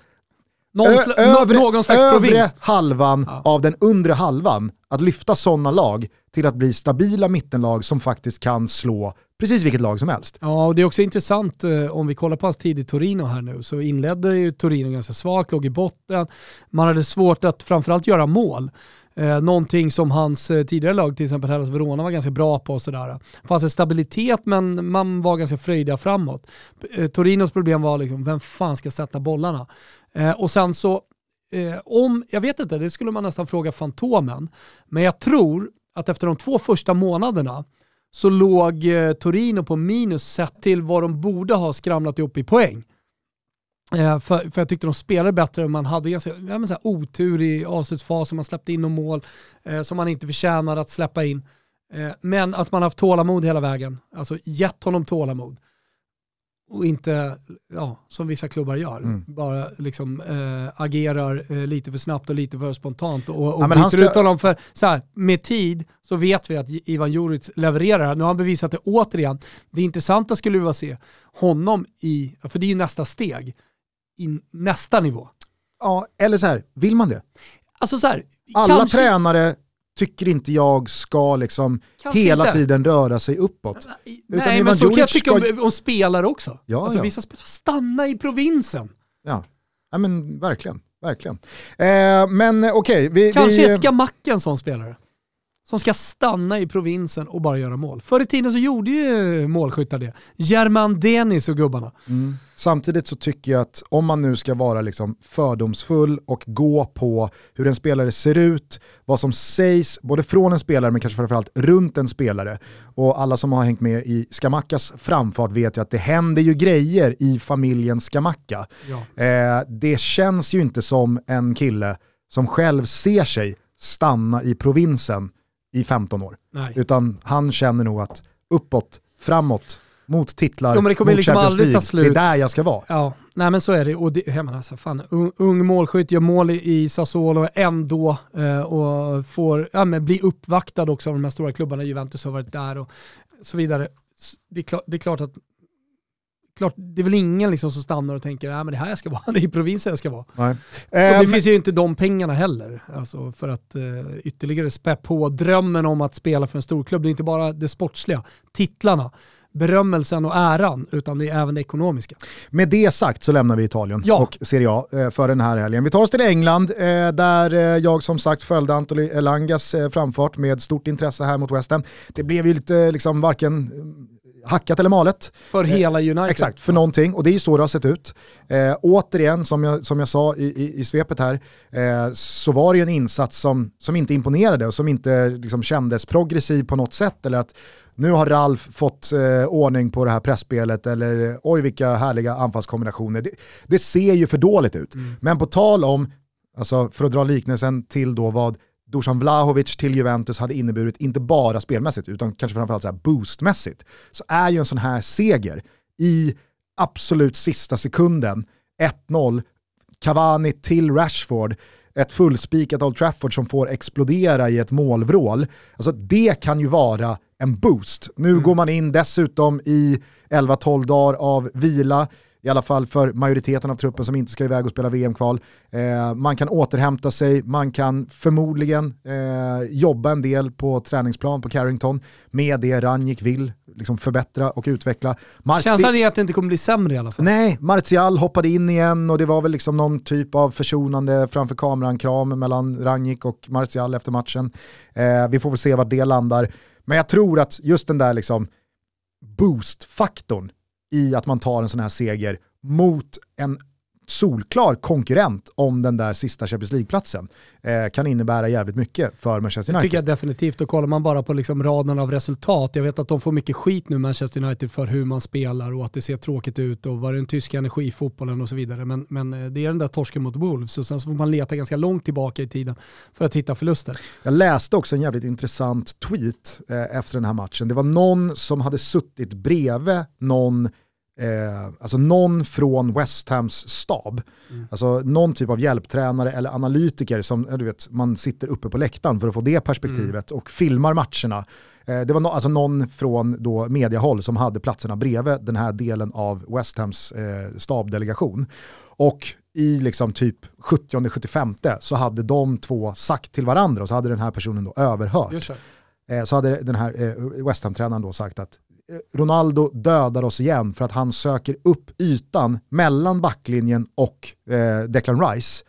Speaker 2: Någon, sla,
Speaker 1: övre,
Speaker 2: nå, någon slags
Speaker 1: övre
Speaker 2: provins.
Speaker 1: halvan
Speaker 2: Ja.
Speaker 1: av den undre halvan, att lyfta sådana lag till att bli stabila mittenlag som faktiskt kan slå precis vilket lag som helst.
Speaker 2: Ja, och det är också intressant eh, om vi kollar på hans tid i Torino här nu, så inledde ju Torino ganska svagt, låg i botten. Man hade svårt att framförallt göra mål. Eh, någonting som hans eh, tidigare lag, till exempel Hellas Verona, var ganska bra på. och Sådär. Det fanns en stabilitet men man var ganska fröjdiga framåt. Eh, Torinos problem var liksom, vem fan ska sätta bollarna? Eh, och sen så, eh, om, jag vet inte, det skulle man nästan fråga Fantomen, men jag tror att efter de två första månaderna så låg eh, Torino på minus sett till vad de borde ha skramlat ihop i poäng. Eh, för, för jag tyckte de spelade bättre, man hade ganska ja, så här, otur i avslutsfasen, man släppte in några mål eh, som man inte förtjänade att släppa in. Eh, men att man haft tålamod hela vägen, alltså gett honom tålamod. Och inte, ja, som vissa klubbar gör,
Speaker 1: Mm.
Speaker 2: bara liksom äh, agerar eh, lite för snabbt och lite för spontant och, och
Speaker 1: Ja,
Speaker 2: byter
Speaker 1: ska-
Speaker 2: ut honom för, så här, med tid så vet vi att Ivan Juric levererar. Nu har han bevisat det återigen. Det intressanta skulle vara att se honom i, för det är ju nästa steg, i nästa nivå.
Speaker 1: Ja, eller så här, vill man det?
Speaker 2: Alltså så här,
Speaker 1: Alla
Speaker 2: kanske,
Speaker 1: tränare tycker inte jag ska liksom
Speaker 2: kanske
Speaker 1: hela
Speaker 2: inte.
Speaker 1: tiden röra sig uppåt.
Speaker 2: Nej
Speaker 1: Ivan
Speaker 2: men så kan jag tycka
Speaker 1: ska-
Speaker 2: om, om spelare också.
Speaker 1: Ja,
Speaker 2: alltså
Speaker 1: ja.
Speaker 2: vissa spelare, stanna i provinsen.
Speaker 1: Ja, ja men verkligen. verkligen. Eh, men okej, vi...
Speaker 2: Kanske
Speaker 1: vi,
Speaker 2: är Skamacka en sån spelare. Som ska stanna i provinsen och bara göra mål. Förr i tiden så gjorde ju målskyttar det. German Denis och gubbarna.
Speaker 1: Mm. Samtidigt så tycker jag att om man nu ska vara liksom fördomsfull och gå på hur en spelare ser ut, vad som sägs både från en spelare men kanske framförallt runt en spelare. Och alla som har hängt med i Skamackas framfart vet ju att det händer ju grejer i familjen Skamacka.
Speaker 2: Ja.
Speaker 1: Eh, det känns ju inte som en kille som själv ser sig stanna i provinsen i 15 år.
Speaker 2: Nej.
Speaker 1: Utan han känner nog att uppåt, framåt, mot titlar,
Speaker 2: Jo, men det kommer
Speaker 1: mot
Speaker 2: liksom
Speaker 1: Champions
Speaker 2: aldrig ta
Speaker 1: League.
Speaker 2: slut.
Speaker 1: Det är där jag ska vara.
Speaker 2: Ja, nej men så är det. Och det, jag menar, alltså, fan, ung, ung målskytt gör mål i, Sassuolo ändå eh, och får, ja, men bli uppvaktad också av de här stora klubbarna. Juventus har varit där och så vidare. Det är, klart, det är klart att Klart, det är väl ingen liksom som stannar och tänker att det är här jag ska vara, det är provinsen jag ska vara.
Speaker 1: Nej.
Speaker 2: Och det
Speaker 1: Ehm,
Speaker 2: finns ju inte de pengarna heller, alltså för att eh, ytterligare spä på drömmen om att spela för en storklubb. Det är inte bara det sportsliga, titlarna, berömmelsen och äran, utan det är även det ekonomiska.
Speaker 1: Med det sagt så lämnar vi Italien
Speaker 2: Ja.
Speaker 1: och Serie A eh, för den här helgen. Vi tar oss till England eh, där jag som sagt följde Antoli Elangas framfart med stort intresse här mot West Ham. Det blev ju lite liksom varken hackat eller malet.
Speaker 2: För hela United.
Speaker 1: Exakt, för någonting. Och det är ju så det har sett ut. Eh, återigen, som jag, som jag sa i, i, i svepet här, eh, så var det ju en insats som, som inte imponerade och som inte liksom, kändes progressiv på något sätt. Eller att nu har Ralf fått eh, ordning på det här pressspelet eller eh, oj vilka härliga anfallskombinationer. Det, det ser ju för dåligt ut. Men på tal om, alltså för att dra liknelsen till då vad Dusan Vlahovic till Juventus hade inneburit, inte bara spelmässigt utan kanske framförallt så här boostmässigt, så är ju en sån här seger i absolut sista sekunden, 1-0, Cavani till Rashford, ett fullspikat Old Trafford som får explodera i ett målvrål. Alltså det kan ju vara en boost. Nu går man in dessutom i 11-12 dagar av vila, i alla fall för majoriteten av truppen som inte ska iväg och spela VM-kval. Eh, man kan återhämta sig, man kan förmodligen eh, jobba en del på träningsplan på Carrington med det Ranjik vill liksom förbättra och utveckla. Marci-
Speaker 2: Känslan är att det inte kommer bli sämre i alla fall.
Speaker 1: Nej, Martial hoppade in igen och det var väl liksom någon typ av försonande framför kameran-kram mellan Rangnick och Martial efter matchen. Eh, vi får väl se var det landar. Men jag tror att just den där liksom boost-faktorn i att man tar en sån här seger mot en solklar konkurrent om den där sista Champions League-platsen eh, kan innebära jävligt mycket för Manchester
Speaker 2: Det
Speaker 1: United.
Speaker 2: tycker jag definitivt. Och kollar man bara på liksom raden av resultat, jag vet att de får mycket skit nu Manchester United för hur man spelar och att det ser tråkigt ut och vad är den tyska energifotbollen och så vidare. Men, men eh, det är den där torsken mot Wolves och sen så får man leta ganska långt tillbaka i tiden för att hitta förluster.
Speaker 1: Jag läste också en jävligt intressant tweet eh, efter den här matchen. Det var någon som hade suttit bredvid någon, eh, alltså någon från West Hams stab. Alltså någon typ av hjälptränare eller analytiker som du vet, man sitter uppe på läktaren för att få det perspektivet och filmar matcherna. Eh, det var no, alltså någon från då mediahåll som hade platserna bredvid den här delen av West Hams eh, stabdelegation. Och i liksom typ 70-75 så hade de två sagt till varandra och så hade den här personen då överhört. Eh, så hade den här eh, West Ham-tränaren då sagt att Ronaldo dödar oss igen för att han söker upp ytan mellan backlinjen och eh, Declan Rice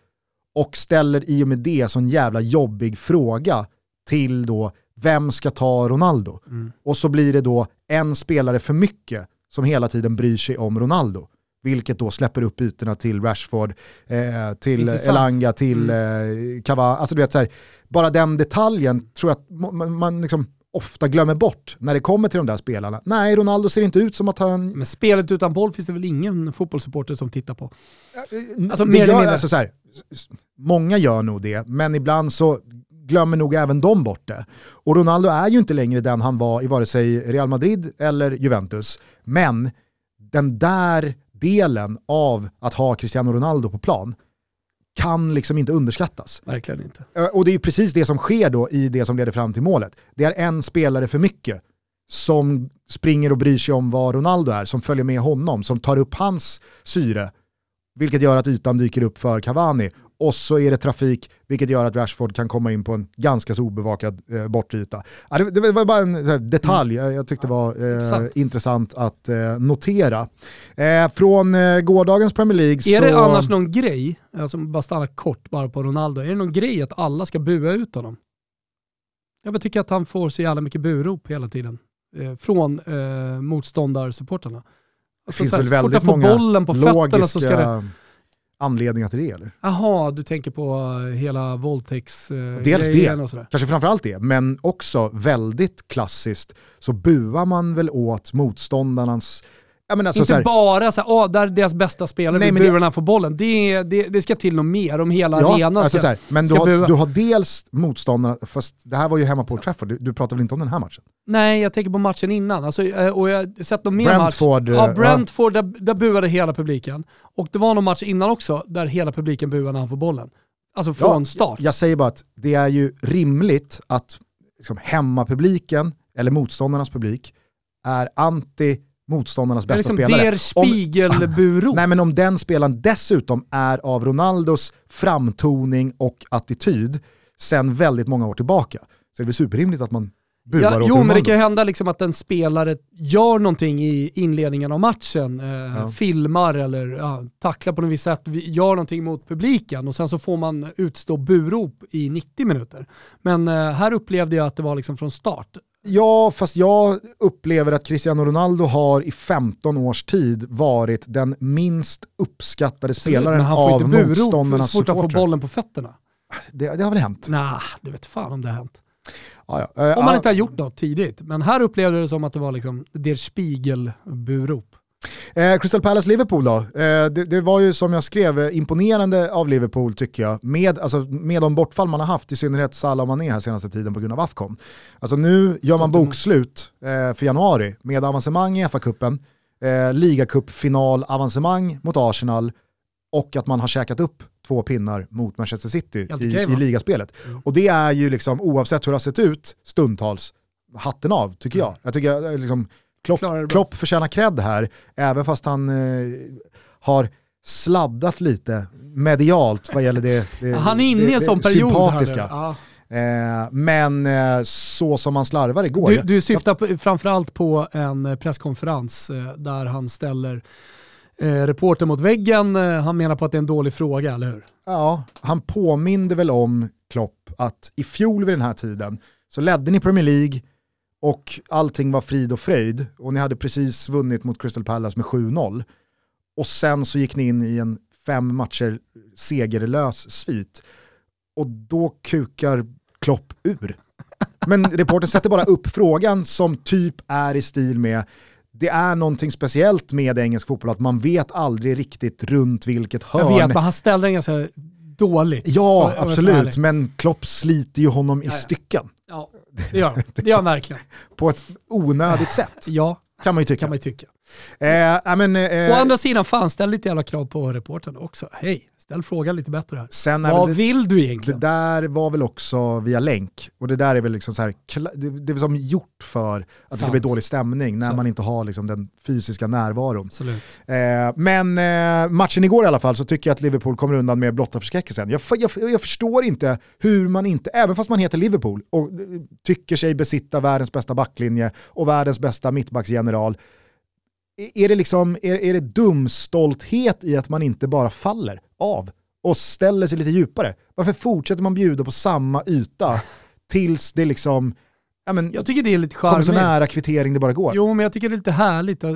Speaker 1: och ställer i och med det sån jävla jobbig fråga till då vem ska ta Ronaldo? Och så blir det då en spelare för mycket som hela tiden bryr sig om Ronaldo. Vilket då släpper upp ytorna till Rashford, eh, till
Speaker 2: Intressant.
Speaker 1: Elanga, till eh, Cavani. Alltså du vet så här, bara den detaljen tror jag att ma- man, man liksom ofta glömmer bort när det kommer till de där spelarna. Nej, Ronaldo ser inte ut som att han...
Speaker 2: Men spelet utan boll finns det väl ingen fotbollssupporter som tittar på? Alltså,
Speaker 1: det
Speaker 2: mer
Speaker 1: gör, alltså så här, många gör nog det, men ibland så glömmer nog även de bort det. Och Ronaldo är ju inte längre den han var i vare sig Real Madrid eller Juventus. Men den där delen av att ha Cristiano Ronaldo på plan kan liksom inte underskattas.
Speaker 2: Verkligen inte.
Speaker 1: Eh, Och det är ju precis det som sker då i det som leder fram till målet. Det är en spelare för mycket som springer och bryr sig om vad Ronaldo är, som följer med honom, som tar upp hans syre, vilket gör att ytan dyker upp för Cavani. Och så är det trafik, vilket gör att Rashford kan komma in på en ganska så obevakad eh, bortyta. Ja, det, det var bara en här, detalj jag, jag tyckte var eh,
Speaker 2: Intressant.
Speaker 1: intressant att eh, notera. Eh, från eh, gårdagens Premier League
Speaker 2: Är
Speaker 1: så...
Speaker 2: det annars någon grej, alltså bara stanna kort bara på Ronaldo, är det någon grej att alla ska bua ut honom? Jag tycker att han får så jävla mycket burop hela tiden. Eh, från eh, motståndarsupportrarna.
Speaker 1: Det
Speaker 2: Alltså,
Speaker 1: finns
Speaker 2: så
Speaker 1: väl
Speaker 2: så fort
Speaker 1: väldigt
Speaker 2: jag får
Speaker 1: många
Speaker 2: bollen på fötterna så ska det...
Speaker 1: anledningar till det eller?
Speaker 2: Jaha, du tänker på eh, hela våldtäkts... Eh,
Speaker 1: Dels
Speaker 2: grejen
Speaker 1: det,
Speaker 2: och sådär.
Speaker 1: kanske framförallt det, men också väldigt klassiskt så buar man väl åt motståndarnas... Jag menar, alltså,
Speaker 2: Inte
Speaker 1: så här,
Speaker 2: bara såhär, åh, där är deras bästa spelare,
Speaker 1: Nej,
Speaker 2: vi
Speaker 1: men det-
Speaker 2: burar när han får bollen. Det, det, det ska till något mer om hela
Speaker 1: ja,
Speaker 2: arenan
Speaker 1: alltså,
Speaker 2: ska,
Speaker 1: så här, men du har, du har dels motståndarna, fast det här var ju hemma på Trafford, du, du pratar väl inte om den här matchen?
Speaker 2: Nej, jag tänker på matchen innan. Alltså, eh, och jag har sett någon mer
Speaker 1: Brentford,
Speaker 2: match. Ja,
Speaker 1: eh,
Speaker 2: Brentford, där, där buade hela publiken. Och det var någon match innan också, där hela publiken buade när han får bollen. Alltså från
Speaker 1: Ja,
Speaker 2: start.
Speaker 1: Jag säger bara att det är ju rimligt att liksom, hemmapubliken, eller motståndarnas publik, är anti motståndarnas bästa
Speaker 2: liksom
Speaker 1: spelare.
Speaker 2: Der
Speaker 1: Om-
Speaker 2: Spiegel-buro.
Speaker 1: Nej men om den spelaren dessutom är av Ronaldos framtoning och attityd sen väldigt många år tillbaka så är det väl superrimligt att man buar
Speaker 2: Ja,
Speaker 1: åt
Speaker 2: jo, men det
Speaker 1: Ronaldo.
Speaker 2: kan ju hända liksom att en spelare gör någonting i inledningen av matchen, eh, filmar eller ja, tacklar på något visst sätt, gör någonting mot publiken och sen så får man utstå burop i 90 minuter. Men eh, här upplevde jag att det var liksom från start.
Speaker 1: Ja, fast jag upplever att Cristiano Ronaldo har i 15 års tid varit den minst uppskattade spelaren
Speaker 2: han får
Speaker 1: av motståndarnas
Speaker 2: så fort han får
Speaker 1: supportrar.
Speaker 2: bollen på fötterna.
Speaker 1: Det, det har väl hänt?
Speaker 2: Nah, du vet fan om det har hänt.
Speaker 1: Ja, ja. Eh,
Speaker 2: Om man inte har gjort något tidigt. Men här upplevde jag det som att det var liksom Der Spiegel-burop.
Speaker 1: Eh, Crystal Palace-Liverpool då? Eh, det, det var ju som jag skrev eh, imponerande av Liverpool tycker jag. Med, alltså, med de bortfall man har haft, i synnerhet Salah och Mané här senaste tiden på grund av Afcon. Alltså nu gör man bokslut eh, för januari med avancemang i FA-cupen, eh, ligacup-final-avancemang mot Arsenal och att man har käkat upp två pinnar mot Manchester City i, i ligaspelet.
Speaker 2: Mm.
Speaker 1: Och det är ju liksom, oavsett hur det har sett ut, stundtals, hatten av tycker jag. Jag tycker eh, liksom, Klopp. Klopp förtjänar cred här, även fast han eh, har sladdat lite medialt vad gäller det, det
Speaker 2: Han är inne i en sån period
Speaker 1: sympatiska.
Speaker 2: Ja.
Speaker 1: Eh, men eh, så som han slarvar igår.
Speaker 2: Du, du syftar på, framförallt på en presskonferens eh, där han ställer eh, reporter mot väggen. Han menar på att det är en dålig fråga, eller hur?
Speaker 1: Ja, han påminde väl om Klopp att i fjol vid den här tiden så ledde ni Premier League och allting var frid och fröjd och ni hade precis vunnit mot Crystal Palace med 7-0 och sen så gick ni in i en fem matcher segerlös svit och då kukar Klopp ur. Men reportern sätter bara upp frågan som typ är i stil med det är någonting speciellt med engelsk fotboll att man vet aldrig riktigt runt vilket hörn
Speaker 2: Jag vet, men han ställde den ganska dåligt.
Speaker 1: Ja, absolut. Men Klopp sliter ju honom i
Speaker 2: Ja, ja.
Speaker 1: stycken.
Speaker 2: Ja, det gör han. Det gör han verkligen.
Speaker 1: På ett onödigt sätt,
Speaker 2: Ja,
Speaker 1: kan man ju tycka.
Speaker 2: kan man ju tycka.
Speaker 1: Eh, men, eh,
Speaker 2: Å andra sidan, fan ställ lite jävla krav på reportern också. Hej, ställ frågan lite bättre här.
Speaker 1: sen
Speaker 2: Vad
Speaker 1: det,
Speaker 2: vill du
Speaker 1: det
Speaker 2: egentligen?
Speaker 1: där var väl också via länk. Och det där är väl liksom så här, det, det är som gjort för att det ska
Speaker 2: Sant.
Speaker 1: bli dålig stämning när
Speaker 2: Så.
Speaker 1: man inte har liksom den fysiska närvaron. Eh, men eh, matchen igår i alla fall så tycker jag att Liverpool kommer undan med blotta förskräckelsen. Jag, jag, jag förstår inte hur man inte, även fast man heter Liverpool och eh, tycker sig besitta världens bästa backlinje och världens bästa mittbacksgeneral, är- det, liksom, är, är det dumstolthet i att man inte bara faller av och ställer sig lite djupare? Varför fortsätter man bjuda på samma yta tills det liksom, ja men,
Speaker 2: Jag tycker det är lite
Speaker 1: kommer så
Speaker 2: charmigt.
Speaker 1: nära kvittering det bara går?
Speaker 2: Jo, men jag tycker det är lite härligt. eh,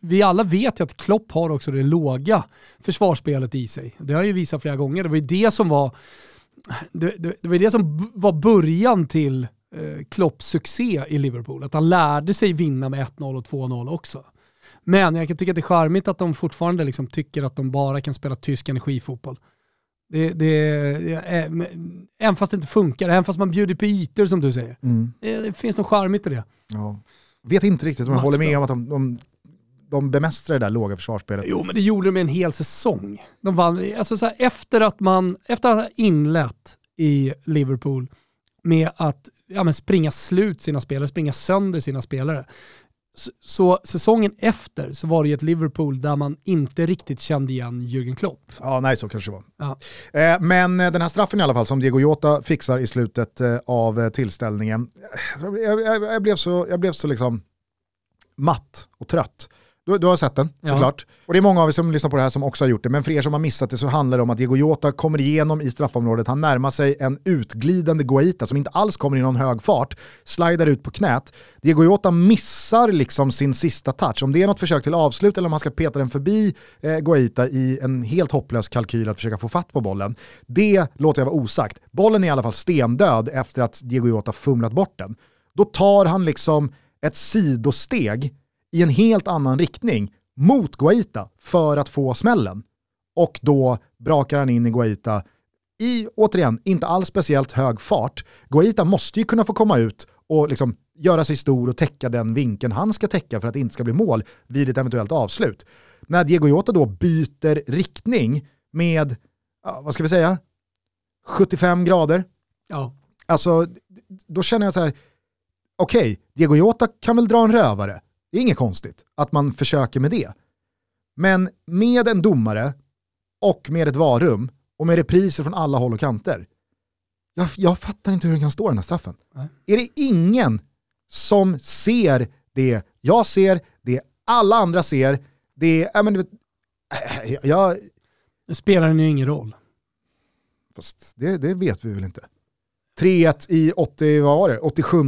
Speaker 2: Vi alla vet ju att Klopp har också det låga försvarsspelet i sig. Det har jag ju visat flera gånger. Det var ju det som var det, det, det var det som var början till eh, Klopps succé i Liverpool. Att han lärde sig vinna med 1-0 och 2-0 också. Men jag kan tycka att det är charmigt att de fortfarande liksom tycker att de bara kan spela tysk energifotboll. Det, det, är, men- även fast det inte funkar, även fast man bjuder på ytor som du säger.
Speaker 1: Mm.
Speaker 2: Det, det finns något charmigt i det.
Speaker 1: Ja. Vet inte riktigt om jag håller med om att de, de, de bemästrar det där låga försvarsspelet.
Speaker 2: Jo, men det gjorde de en hel säsong. De vann, alltså så här, efter, att man, efter att ha inlett i Liverpool med att ja, men springa slut sina spelare, springa sönder sina spelare. Så, säsongen efter så var det ju ett Liverpool där man inte riktigt kände igen Jürgen Klopp.
Speaker 1: Ja, nej så kanske det var.
Speaker 2: Ja.
Speaker 1: Eh, men eh, den här straffen i alla fall som Diego Jota fixar i slutet eh, av tillställningen. Jag, jag, jag, blev så, jag blev så liksom matt och trött. Du, du har sett den
Speaker 2: Ja.
Speaker 1: såklart. Och det är många av er som lyssnar på det här som också har gjort det. Men för er som har missat det så handlar det om att Diego Jota kommer igenom i straffområdet. Han närmar sig en utglidande Guaita som inte alls kommer i någon hög fart. Slidar ut på knät. Diego Jota missar liksom sin sista touch. Om det är något försök till avslut eller om han ska peta den förbi eh, Guaita i en helt hopplös kalkyl att försöka få fatt på bollen. Det låter jag vara osagt. Bollen är i alla fall stendöd efter att Diego Jota fumlat bort den. Då tar han liksom ett sidosteg i en helt annan riktning mot Guaita för att få smällen. Och då brakar han in i Guaita i, återigen, inte alls speciellt hög fart. Guaita måste ju kunna få komma ut och liksom göra sig stor och täcka den vinkeln han ska täcka för att det inte ska bli mål vid ett eventuellt avslut. När Diego Jota då byter riktning med, vad ska vi säga, 75 grader,
Speaker 2: Ja.
Speaker 1: Alltså, då känner jag så här, okej, Diego Jota kan väl dra en rövare. Det är inget konstigt att man försöker med det. Men med en domare och med ett varum och med repriser från alla håll och kanter. Jag, jag fattar inte hur den kan stå den här straffen.
Speaker 2: Nej.
Speaker 1: Är det ingen som ser det jag ser, det alla andra ser, det, ja, men, du vet, äh, jag,
Speaker 2: Nu spelar den ju ingen roll.
Speaker 1: Fast det, det vet vi väl inte. 3-1 i 80, vad var det, 87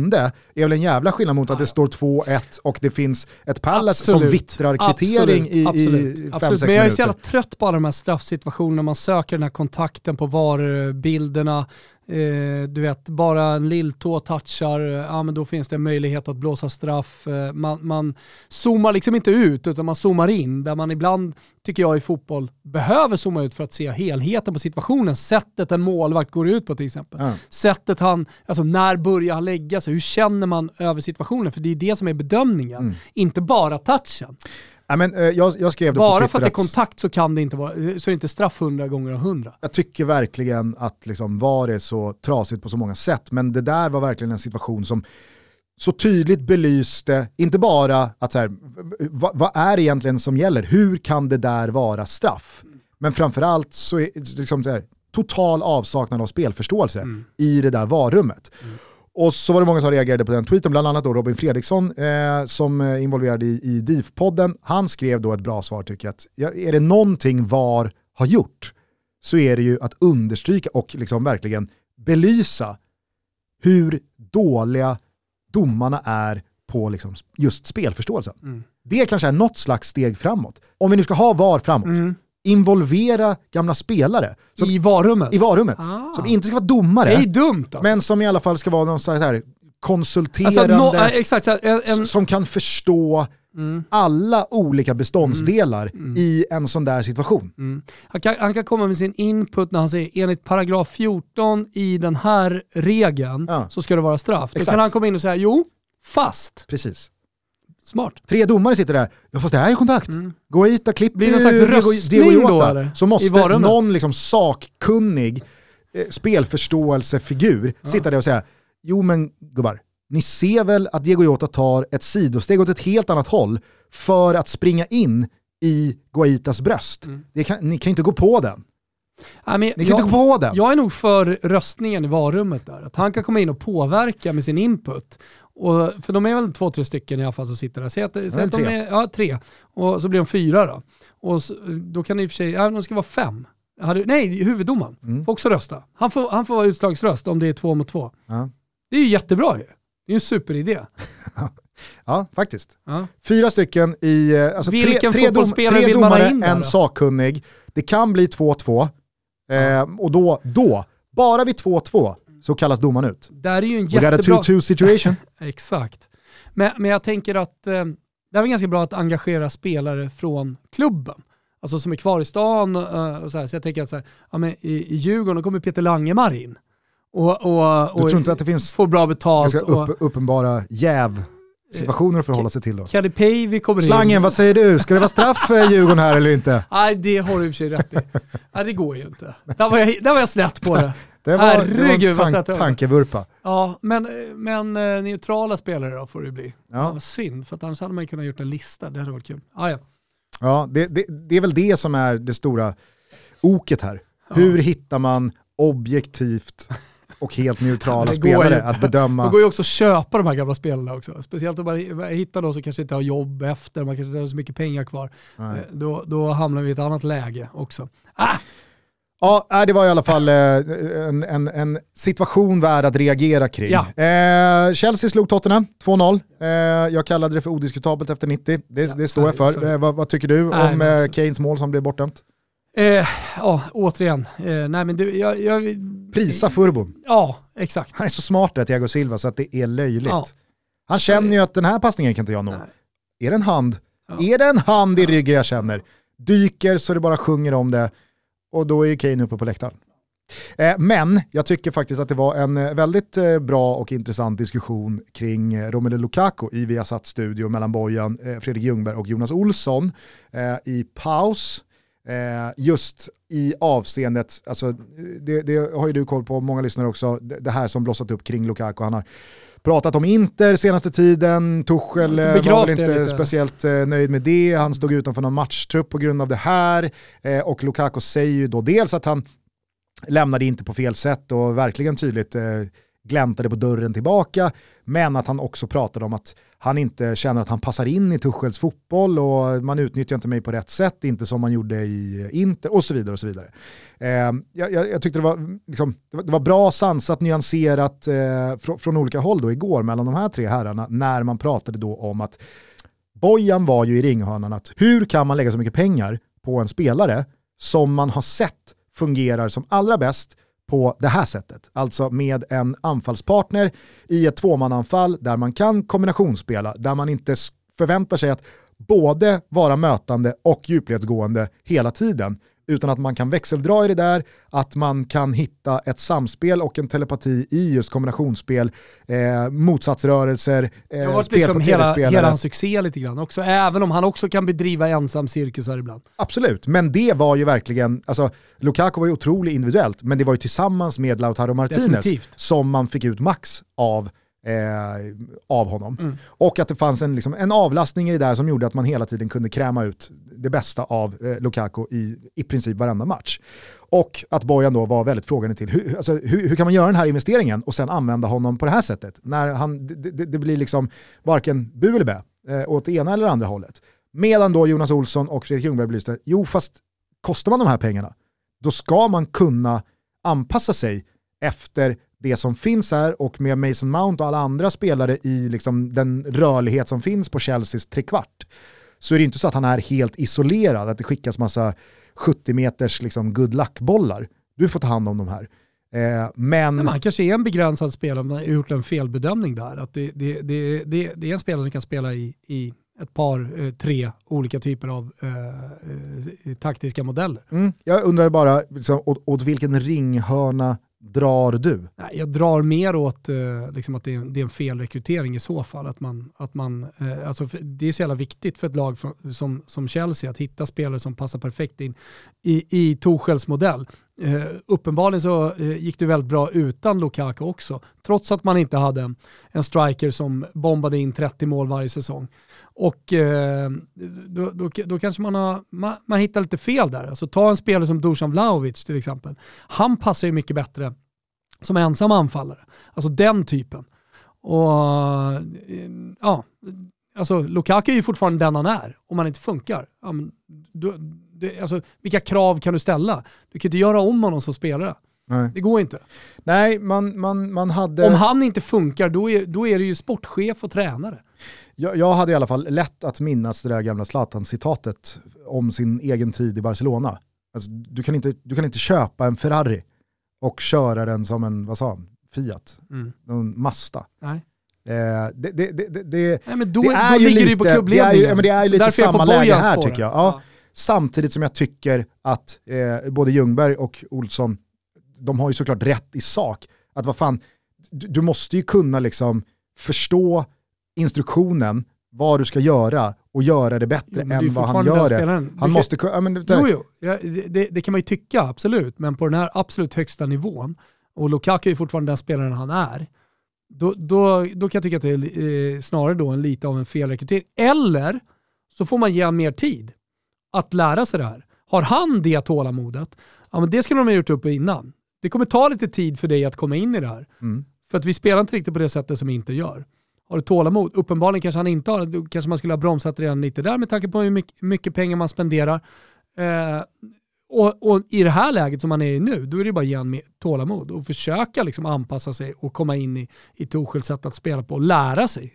Speaker 1: är väl en jävla skillnad mot att det står 2-1 och det finns ett Palace som vittrar kvittering i,
Speaker 2: absolut,
Speaker 1: i 5-6
Speaker 2: absolut. Men jag är så
Speaker 1: minuter.
Speaker 2: jävla trött på alla de här straffsituationerna, man söker den här kontakten på VAR-bilderna. Eh, du vet, bara en lilltå touchar, eh, ja men då finns det en möjlighet att blåsa straff. Eh, man, man zoomar liksom inte ut, utan man zoomar in. Där man ibland, tycker jag i fotboll, behöver zooma ut för att se helheten på situationen. Sättet en målvakt går ut på till exempel.
Speaker 1: Ja.
Speaker 2: Sättet han, alltså när börjar han lägga sig? Hur känner man över situationen? För det är det som är bedömningen,
Speaker 1: Mm.
Speaker 2: inte bara touchen.
Speaker 1: Ja, men, eh, jag, jag skrev det på
Speaker 2: Bara
Speaker 1: Twitter
Speaker 2: för att det är kontakt så kan det inte vara, så är det inte straff hundra gånger av hundra.
Speaker 1: jag tycker verkligen att liksom VAR är så trasigt på så många sätt, men det där var verkligen en situation som så tydligt belyste, inte bara att så här, vad, vad är egentligen som gäller, hur kan det där vara straff? Men framförallt så är liksom så här, total avsaknad av spelförståelse i det där varummet. Och så var det många som reagerade på den tweeten, bland annat då Robin Fredriksson eh, som är involverad i, i DIF-podden. Han skrev då ett bra svar tycker jag, att ja, är det någonting VAR har gjort så är det ju att understryka och liksom verkligen belysa hur dåliga domarna är på liksom just spelförståelsen.
Speaker 2: Mm.
Speaker 1: Det kanske är något slags steg framåt. Om vi nu ska ha VAR framåt, involvera gamla spelare som, i,
Speaker 2: I varummet.
Speaker 1: varummet,
Speaker 2: Ah.
Speaker 1: som inte ska vara domare,
Speaker 2: det är dumt alltså.
Speaker 1: men som i alla fall ska vara någon slags här konsulterande,
Speaker 2: alltså no, äh, exakt, så här, en, en,
Speaker 1: s- som kan förstå
Speaker 2: Mm.
Speaker 1: alla olika beståndsdelar i en sån där situation.
Speaker 2: Mm. Han, kan, han kan komma med sin input när han säger enligt paragraf 14 i den här regeln
Speaker 1: Ja.
Speaker 2: så ska det vara straff. Då
Speaker 1: Exakt.
Speaker 2: kan han komma in och säga jo, fast.
Speaker 1: Precis.
Speaker 2: Smart.
Speaker 1: Tre domare sitter där, ja fast det här är kontakt. Guaita klipper
Speaker 2: Mm. Blir det någon slags
Speaker 1: Diego,
Speaker 2: röstning
Speaker 1: Diego
Speaker 2: då,
Speaker 1: Jota.
Speaker 2: eller?
Speaker 1: Så måste någon liksom sakkunnig eh, spelförståelsefigur sitta där och säga, jo men gubbar, ni ser väl att Diego Jota tar ett sidosteg åt ett helt annat håll för att springa in i Guaitas bröst.
Speaker 2: Mm.
Speaker 1: Kan, ni kan inte gå på den.
Speaker 2: Nej,
Speaker 1: Ni kan
Speaker 2: jag,
Speaker 1: inte gå på den.
Speaker 2: jag är nog för röstningen i varummet där. Att han kan komma in och påverka med sin input. Och, för de är väl två, tre stycken i alla fall som sitter där. Säg att, säg att de
Speaker 1: tre.
Speaker 2: är ja, tre. Och så blir de fyra då. Och så, då kan det i och för sig, ja, de ska vara fem. Hade, nej, huvuddomaren
Speaker 1: Mm.
Speaker 2: får också rösta. Han får, han får vara utslagsröst om det är två mot två.
Speaker 1: Ja.
Speaker 2: Det är ju jättebra ju. Det är ju en superidé.
Speaker 1: ja, faktiskt.
Speaker 2: Ja.
Speaker 1: Fyra stycken i, eh, alltså tre,
Speaker 2: Vilken
Speaker 1: tre, dom, tre
Speaker 2: man ha
Speaker 1: domare, en
Speaker 2: då?
Speaker 1: sakkunnig. Det kan bli 2-2. Eh, och då, då, bara vid 2-2 så kallas domaren ut.
Speaker 2: Där är ju en
Speaker 1: We got a
Speaker 2: jättebra...
Speaker 1: 2-2 situation.
Speaker 2: Exakt. Men, men jag tänker att eh, det är ganska bra att engagera spelare från klubben. Alltså som är kvar i stan. eh, och så, här. så jag tänker att så här, ja, men i, i Djurgården kommer Peter Langemar in. Och, och,
Speaker 1: Du
Speaker 2: och
Speaker 1: tror inte att det finns
Speaker 2: får bra betalt. och
Speaker 1: upp, uppenbara jäv-situationer att förhålla sig till då?
Speaker 2: Kelly Pavey kommer in.
Speaker 1: Slangen, vad säger du? Ska det vara straff för Djurgården här eller inte?
Speaker 2: Nej, det har du i och för sig rätt i. Nej, det går ju inte. Där var jag, där var jag snett på det.
Speaker 1: Det var,
Speaker 2: Herregud,
Speaker 1: det var en tank, tankevurpa.
Speaker 2: Ja, men, men eh, neutrala spelare då får det bli. Ja.
Speaker 1: Ja.
Speaker 2: Vad synd, för att annars hade man kunnat gjort en lista. Det hade varit kul. Ah, ja.
Speaker 1: Ja, det, det, det är väl det som är det stora oket här. Hur hittar man objektivt och helt neutrala
Speaker 2: det
Speaker 1: spelare att bedöma?
Speaker 2: Det går ju också att köpa de här gamla spelarna också. Speciellt om man hittar någon som kanske inte har jobb efter, man kanske inte har så mycket pengar kvar.
Speaker 1: Nej.
Speaker 2: Eh, Då, då hamnar vi i ett annat läge också. Ah!
Speaker 1: Ja, nej, det var i alla fall eh, en, en, en situation värd att reagera kring.
Speaker 2: Ja.
Speaker 1: Eh, Chelsea slog Tottenham 2-0. Eh, jag kallade det för odiskutabelt efter 90. Det,
Speaker 2: Ja,
Speaker 1: det står jag för. Eh, vad, vad tycker du
Speaker 2: Nej,
Speaker 1: om
Speaker 2: men
Speaker 1: eh, Keynes mål som blev bortdömt?
Speaker 2: Eh, ja, återigen. Nej men det, jag, jag,
Speaker 1: Prisa Furbon.
Speaker 2: Ja, exakt.
Speaker 1: Han är så smart där, Thiago Silva, så att det är löjligt.
Speaker 2: Ja.
Speaker 1: Han känner ju att den här passningen kan inte jag nå. Är det en hand? Är det en hand i ryggen jag känner? Dyker så det bara sjunger om det och då är ju Kane uppe på läktaren. Eh, men jag tycker faktiskt att det var en eh, väldigt eh, bra och intressant diskussion kring Romelu Lukaku i Viasat studio mellan Bojan, Fredrik Ljungberg och Jonas Olsson i paus. Just i avseendet, alltså, det, det har ju du koll på, många lyssnare också, det, det här som blossat upp kring Lukaku. Han har pratat om Inter senaste tiden, Tuchel eh, var väl inte speciellt eh, nöjd med det, han stod utanför någon matchtrupp på grund av det här. Eh, och Lukaku säger ju då dels att han lämnade inte på fel sätt och verkligen tydligt gläntade på dörren tillbaka, men att han också pratade om att han inte känner att han passar in i Tuchels fotboll och man utnyttjar inte mig på rätt sätt, inte som man gjorde i Inter och så vidare. och så vidare. Eh, jag, jag, jag tyckte det var, liksom, det var, det var bra, sansat, nyanserat eh, från, från olika håll då igår mellan de här tre herrarna när man pratade då om att Bojan var ju i ringhörnan att hur kan man lägga så mycket pengar på en spelare som man har sett fungerar som allra bäst på det här sättet. Alltså med en anfallspartner i ett tvåmananfall där man kan kombinationsspela, där man inte förväntar sig att både vara mötande och djupledsgående hela tiden, utan att man kan växeldra i det där, att man kan hitta ett samspel och en telepati i just kombinationsspel, eh, motsatsrörelser,
Speaker 2: Det har
Speaker 1: eh, spel
Speaker 2: liksom
Speaker 1: på
Speaker 2: hela, hela hans succé lite grann också, även om han också kan bedriva ensam cirkusar ibland.
Speaker 1: Absolut, men det var ju verkligen, alltså Lukaku var ju otroligt individuellt, men det var ju tillsammans med Lautaro Martinez
Speaker 2: Definitivt.
Speaker 1: som man fick ut max av eh, av honom.
Speaker 2: Mm.
Speaker 1: Och att det fanns en, liksom, en avlastning i det där som gjorde att man hela tiden kunde kräma ut det bästa av eh, Lukaku i i princip varenda match. Och att Bojan då var väldigt frågande till hur, alltså, hur, hur kan man göra den här investeringen och sen använda honom på det här sättet? När han, det, det, det blir liksom varken bu eller bä, eh, åt det ena eller andra hållet. Medan då Jonas Olsson och Fredrik Ljungberg belyste, jo fast kostar man de här pengarna, då ska man kunna anpassa sig efter det som finns här och med Mason Mount och alla andra spelare i liksom den rörlighet som finns på Chelseas trekvart så är det inte så att han är helt isolerad, att det skickas massa 70 meters liksom good luck-bollar. Du får ta hand om de här. Eh, men...
Speaker 2: Men han kanske är en begränsad spelare, men har gjort en felbedömning där. Att det, det, det, det, det är en spelare som kan spela i, i ett par, eh, tre olika typer av eh, eh, taktiska modeller.
Speaker 1: Mm, jag undrar bara, liksom, åt, åt vilken ringhörna drar du?
Speaker 2: Nej, Jag drar mer åt eh, liksom att det är, det är en felrekrytering i så fall. Att man, att man, eh, alltså det är så jävla viktigt för ett lag från, som, som Chelsea att hitta spelare som passar perfekt in i, i Torshälls modell. Eh, uppenbarligen så eh, gick det väldigt bra utan Lukaku också, trots att man inte hade en, en striker som bombade in 30 mål varje säsong. Och eh, då, då, då kanske man har man, man hittar lite fel där. Alltså ta en spelare som Dusan Vlahovic till exempel. Han passar ju mycket bättre som ensam anfallare. Alltså den typen. Och eh, ja, alltså Lukaku är ju fortfarande den han är. Om han inte funkar, ja, men, då, det, alltså, vilka krav kan du ställa? Du kan inte göra om honom som spelare.
Speaker 1: Nej,
Speaker 2: Det går inte.
Speaker 1: Nej man, man, man hade...
Speaker 2: Om han inte funkar, då är, då är det ju sportchef och tränare.
Speaker 1: Jag, jag hade i alla fall lätt att minnas det där gamla Zlatan-citatet om sin egen tid i Barcelona. Alltså, du, kan inte, du kan inte köpa en Ferrari och köra den som en, vad sa han, Fiat, en Mazda.
Speaker 2: Nej.
Speaker 1: Eh, det, det, det, det,
Speaker 2: Nej, men då,
Speaker 1: det
Speaker 2: då
Speaker 1: är ju lite,
Speaker 2: ju på
Speaker 1: det är
Speaker 2: klubbledningen.
Speaker 1: ju, ja, men det är ju
Speaker 2: Så
Speaker 1: lite samma läge här
Speaker 2: spår.
Speaker 1: tycker jag. Ja. Samtidigt som jag tycker att eh, både Ljungberg och Olsson, de har ju såklart rätt i sak. Att vad fan, du, du måste ju kunna liksom förstå instruktionen, vad du ska göra och göra det bättre
Speaker 2: Jo,
Speaker 1: än vad han gör det. Han
Speaker 2: kan-
Speaker 1: måste kunna, ja, men,
Speaker 2: Jo, jo. Ja, det, det kan man ju tycka, absolut. Men på den här absolut högsta nivån, och Lukaku är fortfarande den spelaren han är, då, då, då kan jag tycka att det är eh, snarare då en lite av en felrekrytering. Eller så får man ge honom mer tid att lära sig det här. Har han det tålamodet, ja men det skulle de ha gjort upp innan. Det kommer ta lite tid för dig att komma in i det här.
Speaker 1: Mm.
Speaker 2: För att vi spelar inte riktigt på det sättet som inte gör. Har du tålamod? Uppenbarligen kanske han inte har det. Då kanske man skulle ha bromsat redan lite där med tanke på hur mycket, mycket pengar man spenderar. Eh, och, och i det här läget som man är i nu, då är det bara att ge honom tålamod och försöka liksom anpassa sig och komma in i, i Torshälls sätt att spela på och lära sig.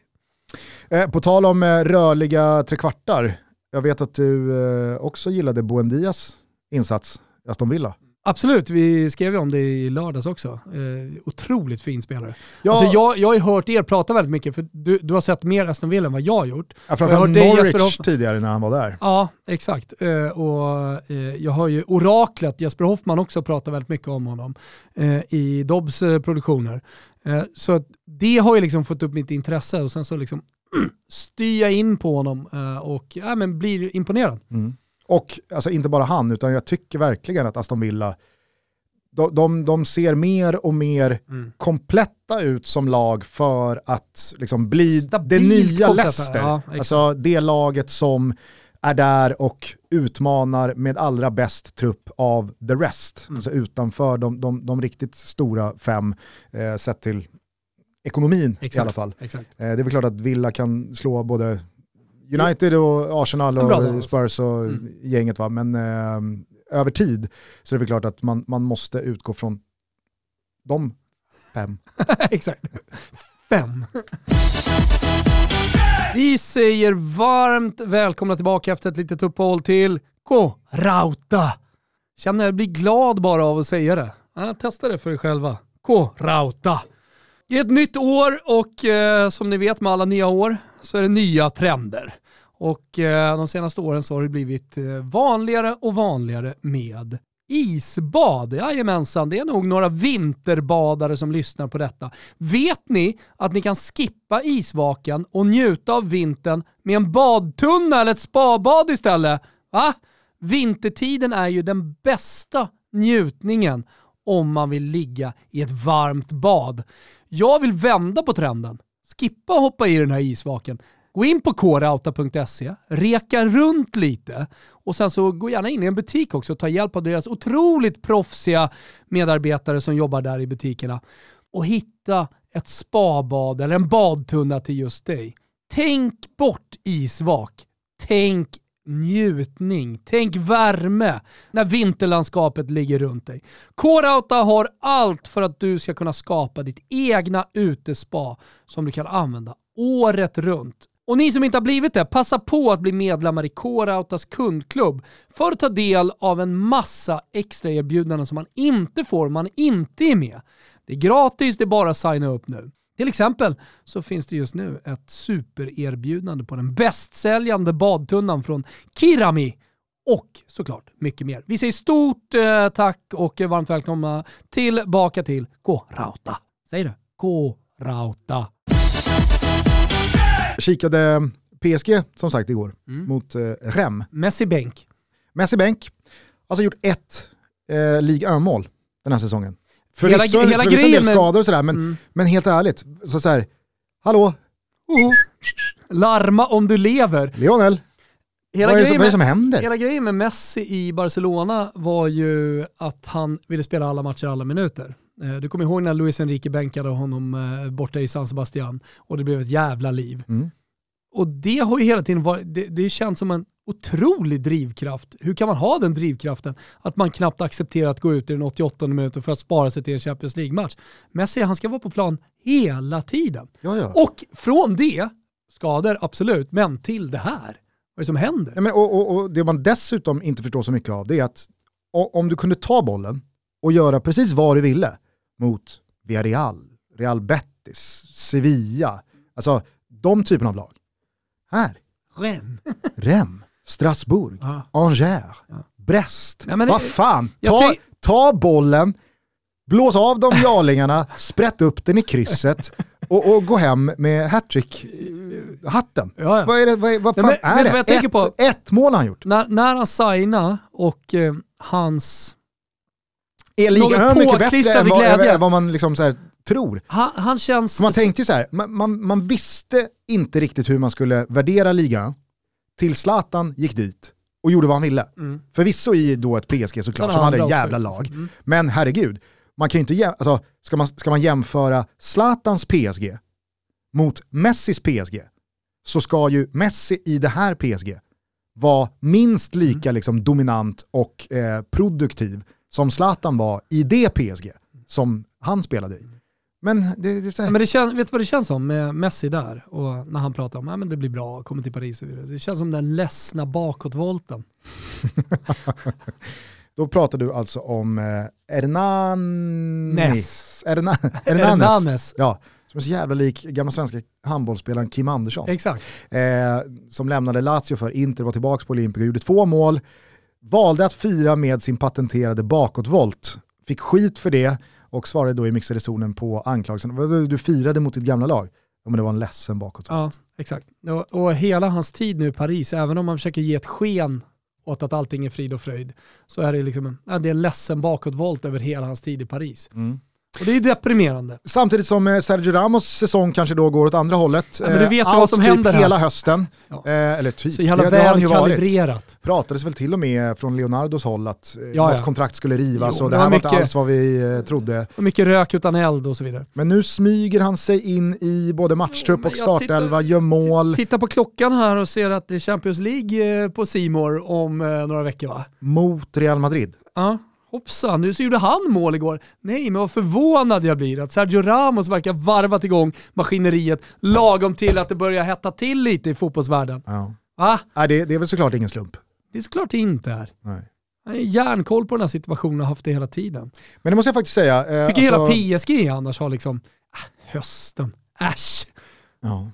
Speaker 1: Eh, på tal om eh, rörliga trekvartar, jag vet att du eh, också gillade Buendias insats i Aston Villa.
Speaker 2: Absolut, vi skrev ju om det i lördags också. Eh, otroligt fin spelare.
Speaker 1: Ja,
Speaker 2: Alltså jag, jag har ju hört er prata väldigt mycket, för du, du har sett mer Aston Villa än vad jag har gjort.
Speaker 1: ja,
Speaker 2: jag
Speaker 1: framförallt
Speaker 2: Jesper
Speaker 1: Norwich
Speaker 2: Hoffman.
Speaker 1: tidigare när han var där.
Speaker 2: Ja, exakt. Eh, och, eh, jag har ju oraklet Jesper Hoffman också prata väldigt mycket om honom eh, i Dobbs eh, produktioner. Eh, så det har ju liksom fått upp mitt intresse och sen så liksom styr jag in på honom och ja, men blir imponerad.
Speaker 1: Mm. Och alltså, inte bara han, utan jag tycker verkligen att Aston Villa, de, de, de ser mer och mer
Speaker 2: Mm.
Speaker 1: kompletta ut som lag för att liksom, bli
Speaker 2: Stabilt
Speaker 1: det nya
Speaker 2: kompletta,
Speaker 1: Leicester.
Speaker 2: ja, exakt.
Speaker 1: alltså det laget som är där och utmanar med allra bäst trupp av the rest.
Speaker 2: Mm.
Speaker 1: Alltså utanför de, de, de riktigt stora fem, eh, sett till ekonomin i alla fall.
Speaker 2: Exakt.
Speaker 1: Eh, det är väl klart att Villa kan slå både United och Arsenal och
Speaker 2: alltså.
Speaker 1: Spurs och
Speaker 2: Mm.
Speaker 1: gänget va, men eh, över tid så är det väl klart att man, man måste utgå från de fem.
Speaker 2: Exakt. Fem. Vi säger varmt välkomna tillbaka efter ett litet uppehåll till K-Rauta. Känner jag blir glad bara av att säga det. Ja, testa det för er själva. K-Rauta. Det är ett nytt år och eh, som ni vet med alla nya år så är det nya trender. Och eh, de senaste åren så har det blivit eh, vanligare och vanligare med isbad. Jajamensan, det är nog några vinterbadare som lyssnar på detta. Vet ni att ni kan skippa isvaken och njuta av vintern med en badtunna eller ett spabad istället? Va? Vintertiden är ju den bästa njutningen om man vill ligga i ett varmt bad. Jag vill vända på trenden. Skippa att hoppa i den här isvaken. Gå in på korauta.se, reka runt lite och sen så gå gärna in i en butik också och ta hjälp av deras otroligt proffsiga medarbetare som jobbar där i butikerna och hitta ett spabad eller en badtunna till just dig. Tänk bort isvak. Tänk njutning. Tänk värme när vinterlandskapet ligger runt dig. K-Rauta har allt för att du ska kunna skapa ditt egna utespa som du kan använda året runt. Och ni som inte har blivit det, passa på att bli medlemmar i K-Rautas kundklubb för att ta del av en massa extra erbjudanden som man inte får om man inte är med. Det är gratis, det är bara att signa upp nu. Till exempel så finns det just nu ett supererbjudande på den bästsäljande badtunnan från Kirami och såklart mycket mer. Vi säger stort eh, tack och varmt välkomna tillbaka till K-Rauta. Säger du? K-Rauta.
Speaker 1: Kikade PSG som sagt igår
Speaker 2: Mm.
Speaker 1: mot eh, Rem.
Speaker 2: Messi bänk.
Speaker 1: Messi bänk, alltså gjort ett eh, Ligue 1-mål den här säsongen.
Speaker 2: Hela-
Speaker 1: Förvisso,
Speaker 2: hela
Speaker 1: förvisso en del skador och sådär, men,
Speaker 2: Mm.
Speaker 1: men helt ärligt, så, så här, hallå,
Speaker 2: Oho. Larma om du lever.
Speaker 1: Lionel,
Speaker 2: Hela
Speaker 1: vad är, det, som- vad är det som händer?
Speaker 2: Hela grejen med Messi i Barcelona var ju att han ville spela alla matcher alla minuter. Eh, Du kommer ihåg när Luis Enrique bänkade honom eh, borta i San Sebastian och det blev ett jävla liv.
Speaker 1: Mm.
Speaker 2: Och det har ju hela tiden varit, det, det känns som en otrolig drivkraft. Hur kan man ha den drivkraften att man knappt accepterar att gå ut i den 88 minuten för att spara sig till en Champions League-match? Messi, han ska vara på plan hela tiden.
Speaker 1: Ja, ja.
Speaker 2: Och från det, skador absolut, men till det här. Vad är det som händer?
Speaker 1: Ja, men, och, och, och det man dessutom inte förstår så mycket av det är att om du kunde ta bollen och göra precis vad du ville mot Villarreal, Real Betis, Sevilla, alltså de typerna av lag. Här,
Speaker 2: Ren.
Speaker 1: Rem, Strasbourg,
Speaker 2: Ja.
Speaker 1: Angers, Brest.
Speaker 2: Ja, men
Speaker 1: vad fan, ta, ta bollen, blås av de jarlingarna, sprätt upp den i krysset och, och gå hem med hattrick-hatten.
Speaker 2: Ja, ja.
Speaker 1: Vad, är det, vad, vad fan
Speaker 2: men
Speaker 1: är
Speaker 2: du
Speaker 1: det? ett,
Speaker 2: på?
Speaker 1: ett mål har han gjort.
Speaker 2: När, när han signade och eh, hans...
Speaker 1: Är ligan mycket bättre än vad, än vad man liksom så här tror?
Speaker 2: Han, han känns...
Speaker 1: Man tänkte ju så här, man, man, man visste inte riktigt hur man skulle värdera ligan till Zlatan gick dit och gjorde vad han ville.
Speaker 2: Mm.
Speaker 1: Förvisso i då ett PSG såklart som hade ett jävla
Speaker 2: också,
Speaker 1: lag.
Speaker 2: liksom. Mm.
Speaker 1: Men herregud, man kan ju inte alltså, ska, man, ska man jämföra Zlatans PSG mot Messis PSG så ska ju Messi i det här PSG vara minst lika
Speaker 2: Mm.
Speaker 1: liksom, dominant och eh, produktiv som Zlatan var i det PSG som han spelade i. Men det, det
Speaker 2: Ja, men det känns, vet du vad det känns som med Messi där? Och när han pratar om att det blir bra, kommer till Paris och vidare. Det känns som den ledsna bakåtvolten.
Speaker 1: Då pratar du alltså om eh, Hernanes.
Speaker 2: Ness.
Speaker 1: Herna, Hernanes. Ja, som är så jävla lik gamla svenska handbollsspelaren Kim Andersson.
Speaker 2: Exakt.
Speaker 1: eh, som lämnade Lazio för Inter, var tillbaka på Olympia, gjorde två mål, valde att fira med sin patenterade bakåtvolt, fick skit för det och svarade då i mixade zonen på anklagelsen. Du firade mot ditt gamla lag. Ja, men det var en ledsen bakåtvolt.
Speaker 2: Ja, exakt. Och, och hela hans tid nu i Paris, även om man försöker ge ett sken åt att allting är frid och fröjd, så är det liksom en, det är en ledsen bakåtvolt över hela hans tid i Paris.
Speaker 1: Mm.
Speaker 2: Och det är deprimerande.
Speaker 1: Samtidigt som eh, Sergio Ramos säsong kanske då går åt andra hållet.
Speaker 2: Ja, men du
Speaker 1: Eh,
Speaker 2: vet ju
Speaker 1: allt
Speaker 2: vad som
Speaker 1: typ
Speaker 2: händer här.
Speaker 1: hela hösten.
Speaker 2: Ja.
Speaker 1: Eh, eller typ,
Speaker 2: Så jävla
Speaker 1: det, det har han
Speaker 2: väl
Speaker 1: ju varit.
Speaker 2: kalibrerat.
Speaker 1: pratades väl till och med från Leonardos håll att eh,
Speaker 2: Ja,
Speaker 1: något
Speaker 2: ja.
Speaker 1: kontrakt skulle rivas
Speaker 2: Jo,
Speaker 1: och
Speaker 2: det
Speaker 1: det här
Speaker 2: var
Speaker 1: var inte
Speaker 2: mycket-
Speaker 1: alls vad vi eh, trodde.
Speaker 2: Och mycket rök utan eld och så vidare.
Speaker 1: Men nu smyger han sig in i både matchtrupp
Speaker 2: men
Speaker 1: och startelva,
Speaker 2: tittar-
Speaker 1: gör mål
Speaker 2: Titta på klockan här och ser att det är Champions League eh, på Simor om eh, några veckor va?
Speaker 1: mot Real Madrid.
Speaker 2: Ja. Hoppsan, nu så gjorde han mål igår. Nej, men vad förvånad jag blir att Sergio Ramos verkar varvat igång maskineriet lagom till att det börjar hetta till lite i fotbollsvärlden.
Speaker 1: Ja.
Speaker 2: Va?
Speaker 1: Nej, det, det är väl såklart ingen slump.
Speaker 2: Det är såklart det inte är.
Speaker 1: Nej.
Speaker 2: Han har järnkoll på den här situationen och haft det hela tiden.
Speaker 1: Men det måste jag faktiskt säga. Eh,
Speaker 2: Tycker
Speaker 1: alltså-
Speaker 2: hela PSG annars har liksom, ah, hösten, äsch.
Speaker 1: Ja.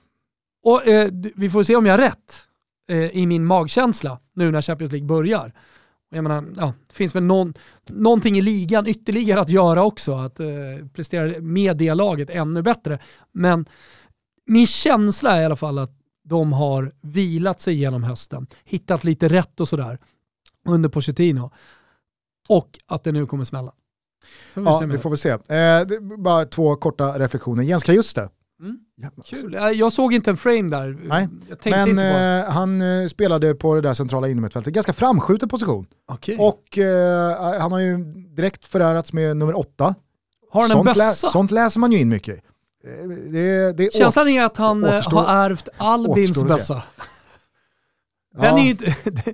Speaker 2: Och eh, vi får se om jag har rätt eh, i min magkänsla nu när Champions League börjar. Jag menar, ja, det finns väl någon, någonting i ligan ytterligare att göra också, att eh, prestera med det laget ännu bättre. Men min känsla är i alla fall att de har vilat sig genom hösten, hittat lite rätt och sådär under Pochettino. Och att det nu kommer smälla. Vi
Speaker 1: Ja, vi
Speaker 2: det.
Speaker 1: får väl se. Eh, bara två korta reflektioner. Jens Kajuste. Jävlar.
Speaker 2: Kul. Jag- såg inte en frame där.
Speaker 1: Nej, Men eh, han eh, spelade på det där centrala innermittfältet, ganska framskjuten position.
Speaker 2: Okej.
Speaker 1: Och eh, han har ju direkt förärats med nummer åtta.
Speaker 2: Har han en
Speaker 1: sånt, lä-
Speaker 2: bössa?
Speaker 1: sånt läser man ju in mycket. Eh, Det, det är
Speaker 2: Känslan är att han eh,
Speaker 1: återstår-
Speaker 2: har ärvt Albins bössa. Den är ju inte...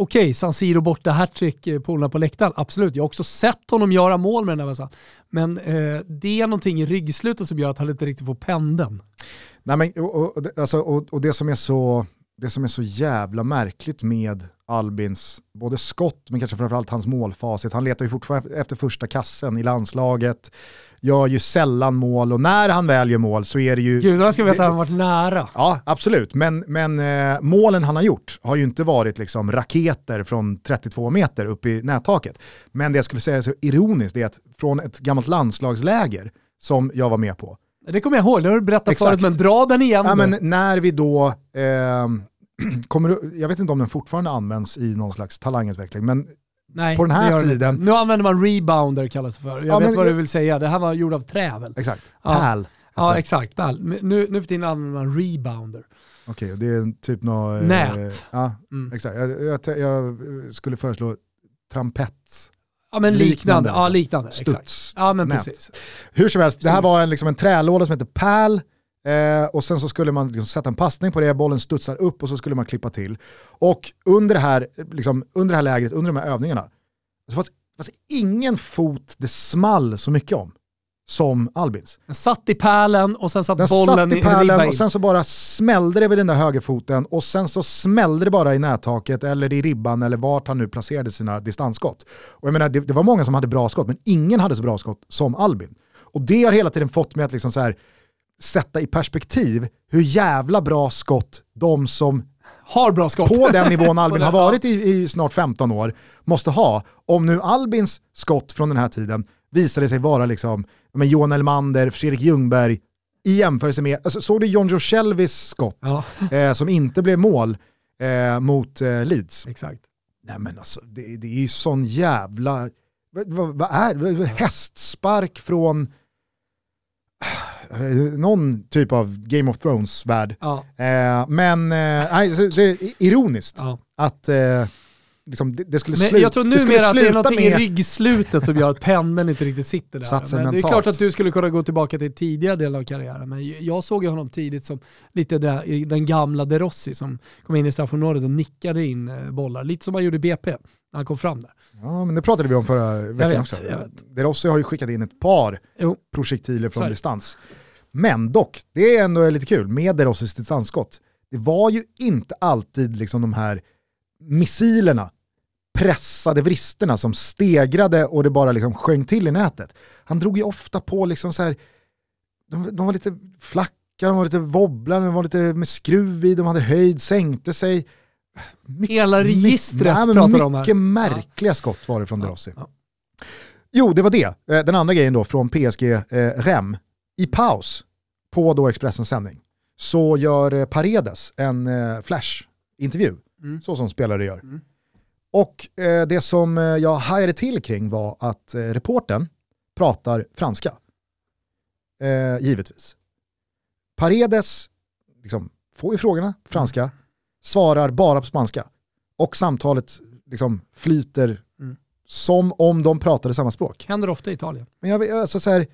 Speaker 2: Okej, San Siro borta, hattrick, eh, polarna på läktaren. Absolut, jag har också sett honom göra mål med den där vässan. Men eh, det är någonting i ryggslutet som gör att han inte riktigt får pendeln.
Speaker 1: Nej, men, och, och, alltså, och, och det, som är så, det som är så jävla märkligt med Albins, både skott men kanske framförallt hans målfacit, han letar ju fortfarande efter första kassen i landslaget, gör ju sällan mål och när han väl gör mål så är det ju...
Speaker 2: Gudarna ska veta att han har varit nära.
Speaker 1: Ja, absolut. Men, men eh, målen han har gjort har ju inte varit liksom raketer från 32 meter upp i nättaket. Men det jag skulle säga är så ironiskt är att från ett gammalt landslagsläger som jag var med på,
Speaker 2: Det kommer jag ihåg, det har du berättat
Speaker 1: Exakt.
Speaker 2: förut, men dra den igen
Speaker 1: Ja, men när vi då, ehm, kommer, jag vet inte om den fortfarande används i någon slags talangutveckling, men
Speaker 2: Nej,
Speaker 1: på den här tiden-.
Speaker 2: Nu använder man rebounder kallas det för. Jag
Speaker 1: Ja,
Speaker 2: vet
Speaker 1: men
Speaker 2: vad du vill säga, det här var gjord av trä väl?
Speaker 1: exakt,
Speaker 2: Ja.
Speaker 1: pärl.
Speaker 2: Ja
Speaker 1: heter
Speaker 2: exakt. Men Nu, nu för tiden använder man rebounder.
Speaker 1: Okej, det är typ något...
Speaker 2: Nät.
Speaker 1: ja,
Speaker 2: Mm.
Speaker 1: exakt. Jag, jag, jag skulle föreslå trampets,
Speaker 2: Ja men
Speaker 1: Liknande,
Speaker 2: liknande, ja
Speaker 1: liksom.
Speaker 2: liknande, exakt.
Speaker 1: studs.
Speaker 2: Ja men
Speaker 1: nät.
Speaker 2: precis.
Speaker 1: Hur som helst, det här var en, liksom en trälåda som heter pärl, eh, och sen så skulle man liksom sätta en passning på det, bollen studsar upp och så skulle man klippa till. Och under det här, liksom, under det här lägret, under de här övningarna, så fanns, fanns ingen fot det small så mycket om som Albins.
Speaker 2: Den satt i pärlen och sen satt
Speaker 1: Den
Speaker 2: bollen
Speaker 1: satt i pärlen
Speaker 2: in.
Speaker 1: och sen så bara smällde det vid den där högerfoten och sen så smällde det bara i nättaket eller i ribban eller vart han nu placerade sina distansskott. Och jag menar, det, det var många som hade bra skott men ingen hade så bra skott som Albin. Och det har hela tiden fått mig att liksom så här, sätta i perspektiv hur jävla bra skott de som
Speaker 2: Har bra skott.
Speaker 1: på den nivån Albin har varit i, i snart 15 år måste ha. Om nu Albins skott från den här tiden visade sig vara liksom, men Johan Elmander, Fredrik Ljungberg, i jämförelse med, alltså, såg du John Joe Shelbys skott
Speaker 2: Ja,
Speaker 1: eh, som inte blev mål eh, mot eh, Leeds?
Speaker 2: exakt.
Speaker 1: Nej men alltså, det, det är ju sån jävla, vad, vad, är det? Hästspark från eh, någon typ av Game of Thrones-värld.
Speaker 2: Ja,
Speaker 1: Eh, men eh, nej, det är ironiskt
Speaker 2: ja.
Speaker 1: att eh, liksom, det, det skulle
Speaker 2: Men
Speaker 1: sluta
Speaker 2: jag tror numera att det är någonting i ryggslutet som gör att pendeln inte riktigt sitter där. Men det är klart att du skulle kunna gå tillbaka till tidigare delar av karriären. Men jag såg ju honom tidigt som lite där, den gamla De Rossi som kom in i straffområdet och nickade in eh, bollar. Lite som han gjorde i BP när han kom fram där.
Speaker 1: Ja, men det pratade vi om förra veckan
Speaker 2: vet,
Speaker 1: också. De Rossi har ju skickat in ett par
Speaker 2: Jo.
Speaker 1: projektiler från
Speaker 2: det.
Speaker 1: distans. Men dock, det är ändå lite kul med De Rossis distansskott. Det var ju inte alltid liksom de här missilerna, pressade vristerna som stegrade och det bara liksom sjöng till i nätet. Han drog ju ofta på liksom så här, de, de var lite flacka, de var lite wobblande, de var lite med skruv i, de hade höjd, sänkte sig. Mycket-
Speaker 2: Hela registret
Speaker 1: nej, men
Speaker 2: pratar om här.
Speaker 1: Mycket märkliga skott var det från
Speaker 2: Ja,
Speaker 1: Rossi.
Speaker 2: ja.
Speaker 1: Jo, det var det. Eh, Den andra grejen då från PSG eh, Rem. I paus på då Expressens sändning så gör eh, Paredes en eh, flash-intervju,
Speaker 2: Mm.
Speaker 1: så som spelare gör.
Speaker 2: Mm.
Speaker 1: Och eh, det som eh, jag hajade till kring var att eh, reporten pratar franska. Eh, givetvis. Paredes liksom, får ju frågorna franska, svarar bara på spanska. Och samtalet liksom, flyter
Speaker 2: Mm.
Speaker 1: som om de pratade samma språk.
Speaker 2: Händer ofta i Italien.
Speaker 1: Men jag, alltså så här,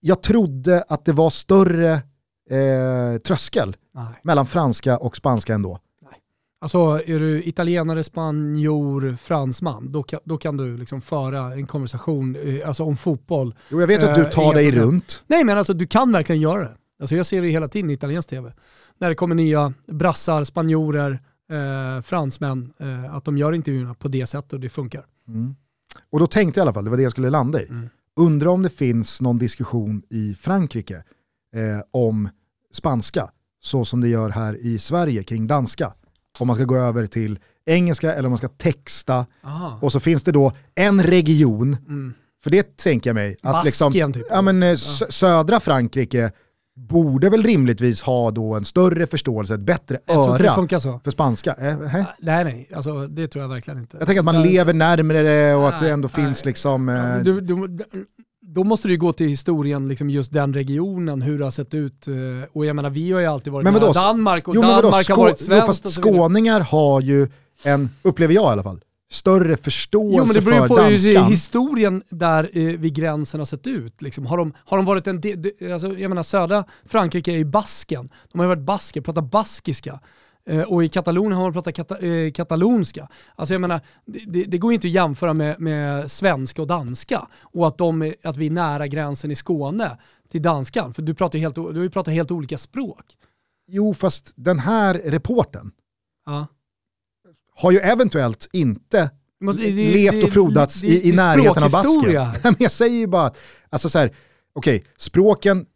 Speaker 1: jag trodde att det var större eh, tröskel
Speaker 2: Nej.
Speaker 1: mellan franska och spanska ändå.
Speaker 2: Alltså är du italienare, spanjor, fransman, då kan, då kan du liksom föra en konversation eh, alltså om fotboll.
Speaker 1: Jo, jag vet att du
Speaker 2: Eh,
Speaker 1: tar
Speaker 2: inga
Speaker 1: dig runt.
Speaker 2: Nej men alltså du kan verkligen göra det. Alltså jag ser det hela tiden i italiensk tv. När det kommer nya brassar, spanjorer, eh, fransmän, eh, att de gör intervjuerna på det sättet och det funkar.
Speaker 1: Mm. Och då tänkte jag i alla fall, det var det jag skulle landa i.
Speaker 2: Mm.
Speaker 1: Undrar om det finns någon diskussion i Frankrike eh, om spanska, så som det gör här i Sverige kring danska. Om man ska gå över till engelska eller om man ska texta.
Speaker 2: Aha.
Speaker 1: Och så finns det då en region,
Speaker 2: Mm.
Speaker 1: för det tänker jag mig, att liksom,
Speaker 2: Baskien typ.
Speaker 1: ja, men, eh, sö- södra Frankrike, borde väl rimligtvis ha då en större förståelse, ett bättre
Speaker 2: Jag tror inte det
Speaker 1: öra
Speaker 2: funkar så.
Speaker 1: för spanska. Eh, hä?
Speaker 2: Nej, nej, alltså, det tror jag verkligen inte.
Speaker 1: Jag tänker att man lever närmare det och att det
Speaker 2: Nej,
Speaker 1: ändå
Speaker 2: nej.
Speaker 1: finns liksom... Eh,
Speaker 2: du, du, då måste du ju gå till historien, liksom just den regionen, hur det har sett ut. eh, Och jag menar, vi har ju alltid varit
Speaker 1: Men vadå,
Speaker 2: Danmark och
Speaker 1: jo, men vadå,
Speaker 2: Danmark har varit
Speaker 1: jo,
Speaker 2: svenskt
Speaker 1: fast skåningar har ju en, upplever jag i alla fall, större förståelse
Speaker 2: Jo men det beror ju
Speaker 1: för
Speaker 2: på hur
Speaker 1: danskan.
Speaker 2: historien där eh, vid gränsen har sett ut. Liksom, har, de, har de varit en del, de- alltså, jag menar södra Frankrike är ju Basken. De har ju varit basker, pratar baskiska. Eh, och i Katalonien har man pratat kata, eh, katalonska. Alltså jag menar, det, det- går ju inte att jämföra med, med svenska och danska. Och att, de, att vi är nära gränsen i Skåne till danskan. För du, pratar ju helt, du pratat helt olika språk.
Speaker 1: Jo fast den här reporten
Speaker 2: Ja.
Speaker 1: har ju eventuellt inte
Speaker 2: måste- det-
Speaker 1: levt och frodats
Speaker 2: det-
Speaker 1: i, i närheten av basken. jag säger ju bara att, alltså så här, okej, språken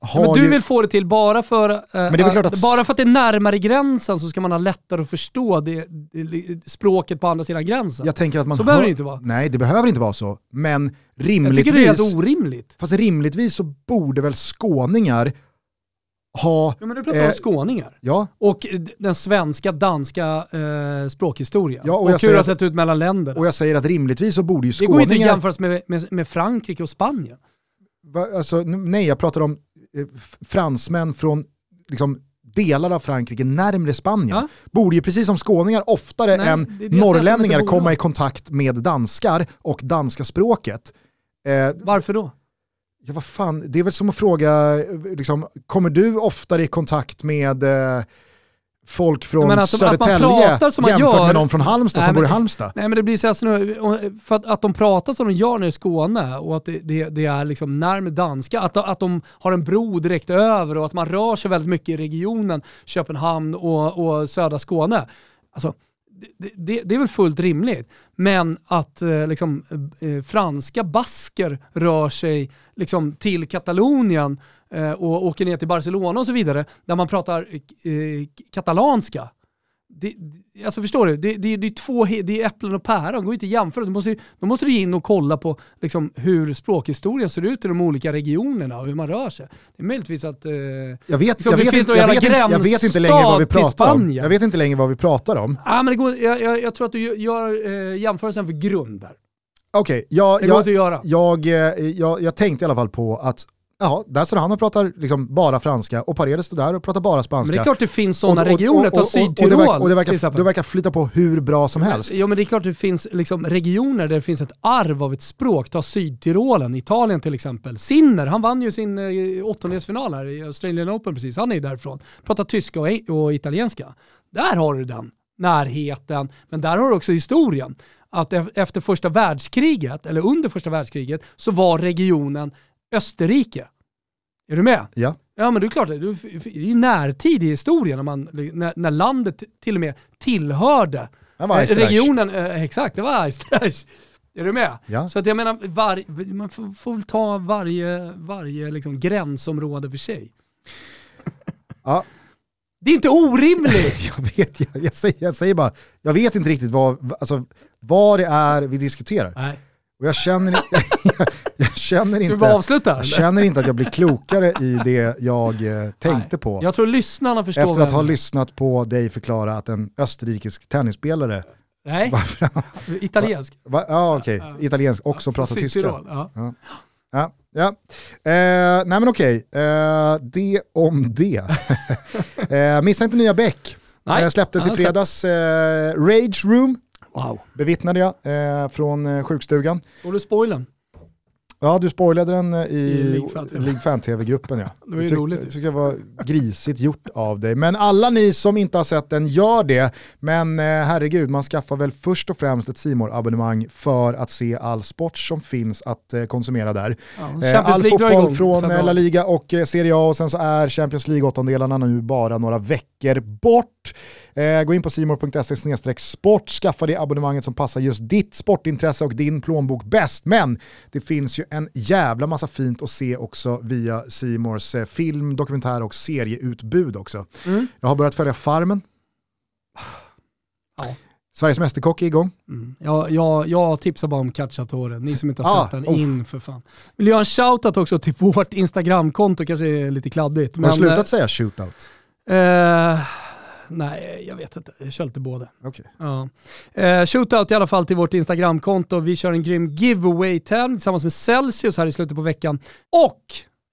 Speaker 1: har
Speaker 2: Men du
Speaker 1: ju...
Speaker 2: vill få det till bara för, eh,
Speaker 1: klart att-
Speaker 2: bara för att det är närmare gränsen så ska man ha lättare att förstå det, språket på andra sidan gränsen.
Speaker 1: Jag tänker att man
Speaker 2: Så
Speaker 1: hör,
Speaker 2: behöver det inte vara.
Speaker 1: Nej, det behöver inte vara så. Men
Speaker 2: jag
Speaker 1: rimligtvis,
Speaker 2: tycker det är helt orimligt.
Speaker 1: fast rimligtvis så borde väl skåningar ha,
Speaker 2: Ja, men du pratar
Speaker 1: Eh,
Speaker 2: om skåningar.
Speaker 1: ja,
Speaker 2: Och eh, den svenska, danska eh, språkhistorien.
Speaker 1: Ja, och
Speaker 2: och
Speaker 1: jag
Speaker 2: hur det har sett ut mellan länderna.
Speaker 1: och jag säger att rimligtvis så borde ju
Speaker 2: Det går ju inte att
Speaker 1: skåningar...
Speaker 2: jämföras med, med, med Frankrike och Spanien.
Speaker 1: Va, alltså, nej, jag pratar om eh, fransmän från liksom, delar av Frankrike närmre Spanien.
Speaker 2: Ja.
Speaker 1: Borde ju precis som skåningar oftare
Speaker 2: Nej,
Speaker 1: än
Speaker 2: det det
Speaker 1: norrlänningar komma i kontakt med danskar och danska språket. Eh,
Speaker 2: Varför då?
Speaker 1: ja, vad fan, det är väl som att fråga, eh, liksom, kommer du oftare i kontakt med eh, folk från
Speaker 2: menar att de- att man
Speaker 1: Södertälje
Speaker 2: pratar som man
Speaker 1: jämfört
Speaker 2: gör.
Speaker 1: med någon från Halmstad
Speaker 2: Nej,
Speaker 1: som
Speaker 2: men-
Speaker 1: bor i Halmstad?
Speaker 2: Nej men det blir så här, för att, att de pratar som de gör nere i Skåne och att det, det, det är liksom närmare danska, att, att de har en bro direkt över och att man rör sig väldigt mycket i regionen Köpenhamn och, och södra Skåne. Alltså, det, det, det är väl fullt rimligt. Men att eh, liksom, eh, franska basker rör sig liksom, till Katalonien och åker ner till Barcelona och så vidare, där man pratar eh, katalanska. Det, alltså förstår du? Det, det, det, är två, det är äpplen och päron, det går inte att jämföra. Du måste, då måste du in och kolla på liksom, hur språkhistorien ser ut i de olika regionerna och hur man rör sig. Det är möjligtvis att... Eh,
Speaker 1: Jag vet, jag, vet, inte, jag, vet inte, jag vet inte längre vad vi pratar om. Jag vet inte längre vad vi pratar om.
Speaker 2: ah, men det går, jag, jag, jag tror att du gör- eh, jämförelsen för grund där.
Speaker 1: Okej, jag,
Speaker 2: går
Speaker 1: jag, jag, eh, jag, jag tänkte i alla fall på att Ja, där står han och pratar liksom bara franska och Paredes står där och pratar bara spanska.
Speaker 2: Men det är klart det finns sådana
Speaker 1: Och- och-
Speaker 2: regioner,
Speaker 1: och-
Speaker 2: ta
Speaker 1: och- och- och det verkar- det verkar, det verkar flytta på hur bra som helst.
Speaker 2: Ja men det är klart det finns liksom regioner där det finns ett arv av ett språk. Ta Sydtirolen, Italien till exempel. Sinner, han vann ju sin eh, åttondelsfinal här i Australian Open precis. Han är ju därifrån. Pratar tyska och, och italienska. Där har du den närheten. Men där har du också historien. Att e- efter första världskriget, eller under första världskriget, så var regionen Österrike. Är du med?
Speaker 1: Ja.
Speaker 2: Ja men det är klart, det är ju närtid i historien när, man, när, när landet till och med tillhörde. Regionen, eh, exakt, det var Eistrash. Är du med?
Speaker 1: Ja.
Speaker 2: Så att jag menar, var, man får, får väl ta varje, varje liksom gränsområde för sig.
Speaker 1: Ja,
Speaker 2: Det är inte orimligt!
Speaker 1: jag vet, jag, jag, säger, jag säger bara, jag vet inte riktigt vad, alltså, vad det är vi diskuterar.
Speaker 2: Nej.
Speaker 1: Och jag känner, jag, jag känner inte...
Speaker 2: avsluta?
Speaker 1: Jag känner inte att jag blir klokare i det jag eh, tänkte
Speaker 2: Nej.
Speaker 1: på.
Speaker 2: Jag tror lyssnarna förstår
Speaker 1: Efter att ha lyssnat på dig förklara att en österrikisk tennisspelare,
Speaker 2: Nej,
Speaker 1: varför
Speaker 2: italiensk.
Speaker 1: va, ja okej,
Speaker 2: Ja.
Speaker 1: italiensk, också pratar tyska.
Speaker 2: Sydtirol, Ja.
Speaker 1: Ja, ja. Eh, nej men okej, eh, det om det. eh, missa inte nya Beck.
Speaker 2: Nej,
Speaker 1: Eh, släpptes i fredags. Eh, Rage Room
Speaker 2: Wow.
Speaker 1: bevittnade jag eh, från eh, sjukstugan.
Speaker 2: Såg du spoilern?
Speaker 1: Ja, du spoilade den eh, i,
Speaker 2: I League Fan TV.
Speaker 1: League Fan-TV-gruppen. Ja.
Speaker 2: Det var ju
Speaker 1: Jag tyck-
Speaker 2: roligt.
Speaker 1: Det tycker jag var grisigt gjort av dig. Men alla ni som inte har sett den, gör det. Men eh, herregud, man skaffar väl först och främst ett simor abonnemang för att se all sport som finns att eh, konsumera där.
Speaker 2: Ja,
Speaker 1: Eh, all
Speaker 2: League
Speaker 1: fotboll från. La Liga och eh, Serie A och sen så är Champions League-åttondelarna nu bara några veckor bort. Eh, gå in på simor.se sport, skaffa det abonnemanget som passar just ditt sportintresse och din plånbok bäst. Men det finns ju en jävla massa fint att se också via Simors eh, film, dokumentär och serieutbud också.
Speaker 2: Mm.
Speaker 1: Jag har börjat följa Farmen.
Speaker 2: Ja.
Speaker 1: Sveriges Mästerkock är igång.
Speaker 2: Mm. Jag, jag, jag tipsar bara om Cacciatore, ni som inte har
Speaker 1: Ah,
Speaker 2: sett den,
Speaker 1: oh.
Speaker 2: in för fan. Vill göra en shoutout också till vårt Instagramkonto, kanske är lite kladdigt.
Speaker 1: Har du slutat säga shootout?
Speaker 2: Eh, nej, jag vet inte. Jag kör lite båda.
Speaker 1: Okej.
Speaker 2: Ja. Eh, shootout i alla fall till vårt Instagramkonto. Vi kör en grym giveaway-tävling tillsammans med Celsius här i slutet på veckan. Och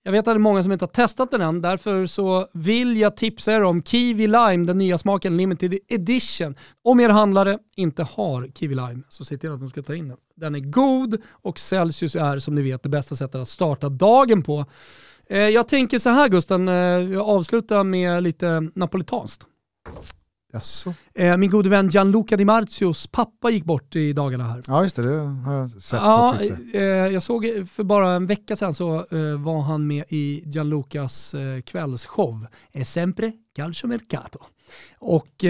Speaker 2: jag vet att det är många som inte har testat den än, därför så vill jag tipsa er om Kiwi Lime, den nya smaken Limited Edition. Om er handlare inte har Kiwi Lime så se till att de ska ta in den. Den är god och Celsius är som ni vet det bästa sättet att starta dagen på. Eh, jag tänker så här Gusten, eh, jag avslutar med lite napolitanskt.
Speaker 1: Jaså?
Speaker 2: Eh, min gode vän Gianluca Di Marzios pappa gick bort i dagarna här.
Speaker 1: Ja just det, det har jag sett
Speaker 2: Ja,
Speaker 1: på Twitter.
Speaker 2: eh, jag såg för bara en vecka sedan så eh, var han med i Gianlucas kvällsshow, sempre calcio mercato. Och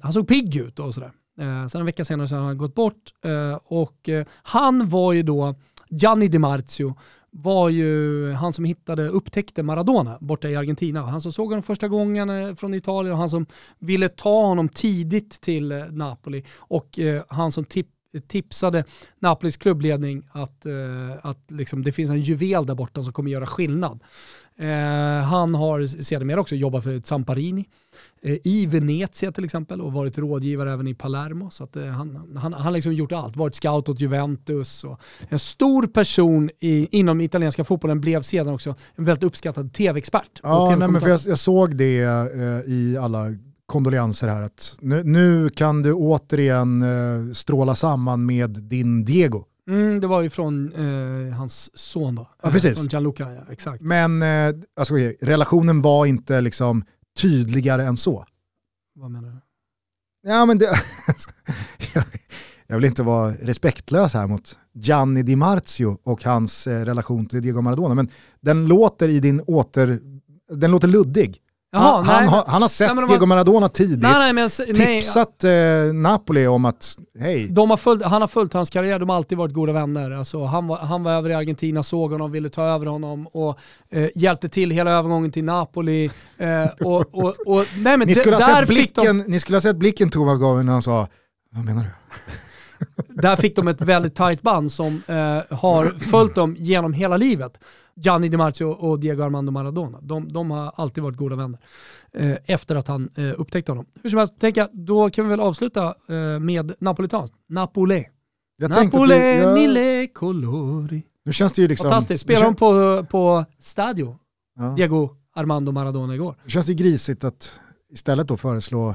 Speaker 2: han såg pigg ut och sådär. Eh, sen en vecka senare så har han gått bort och han var ju då, Gianni Di Marzio, var ju han som hittade, upptäckte Maradona borta i Argentina. Han som såg honom första gången eh, från Italien och han som ville ta honom tidigt till eh, Napoli och eh, han som tip, tipsade Napolis klubbledning att, eh, att liksom, det finns en juvel där borta som kommer göra skillnad. Eh, han har sedermera också jobbat för Zamparini eh, i Venezia till exempel och varit rådgivare även i Palermo. Så att, eh, han han har liksom gjort allt, varit scout åt Juventus. Och en stor person i, inom italienska fotbollen blev sedan också en väldigt uppskattad tv-expert.
Speaker 1: Ja, nej, men för jag, jag såg det eh, i alla kondolenser här att nu, nu kan du återigen eh, stråla samman med din Diego.
Speaker 2: Mm, det var ju från eh, hans son då.
Speaker 1: Ja,
Speaker 2: Eh,
Speaker 1: precis.
Speaker 2: Från Gianluca, ja, exakt.
Speaker 1: Men eh, alltså, relationen var inte liksom tydligare än så.
Speaker 2: Vad menar du?
Speaker 1: Ja, men det, jag vill inte vara respektlös här mot Gianni Di Marzio och hans eh, relation till Diego Maradona, men den låter i din åter... Den låter luddig.
Speaker 2: Jaha,
Speaker 1: han, han, han har sett
Speaker 2: Nej,
Speaker 1: Diego Maradona tidigt,
Speaker 2: nej, nej, men,
Speaker 1: tipsat eh, Napoli om att hej,
Speaker 2: De har följt, han har följt hans karriär, de har alltid varit goda vänner. Alltså, han, var, han var över i Argentina, såg honom, ville ta över honom och eh, hjälpte till hela övergången till Napoli. Eh, och, och, och, nej, men
Speaker 1: ni,
Speaker 2: d-
Speaker 1: skulle ha
Speaker 2: där
Speaker 1: sett
Speaker 2: fick de-
Speaker 1: blicken, ni skulle ha sett blicken Thomas gav när han sa, vad menar du?
Speaker 2: Där fick de ett väldigt tajt band som eh, har följt dem genom hela livet. Gianni Di Marzio och Diego Armando Maradona. De, de har alltid varit goda vänner. Eh, efter att han eh, upptäckte honom. Hur som helst, tänka, då kan vi väl avsluta eh, med napolitanskt. Napolé.
Speaker 1: Jag tänkte att
Speaker 2: Napolé
Speaker 1: vi, ja,
Speaker 2: mille colori.
Speaker 1: nu känns det ju liksom...
Speaker 2: Fantastiskt. Spelade de
Speaker 1: kän-
Speaker 2: på, på Stadio,
Speaker 1: ja.
Speaker 2: Diego Armando Maradona igår.
Speaker 1: Det känns ju grisigt att istället då föreslå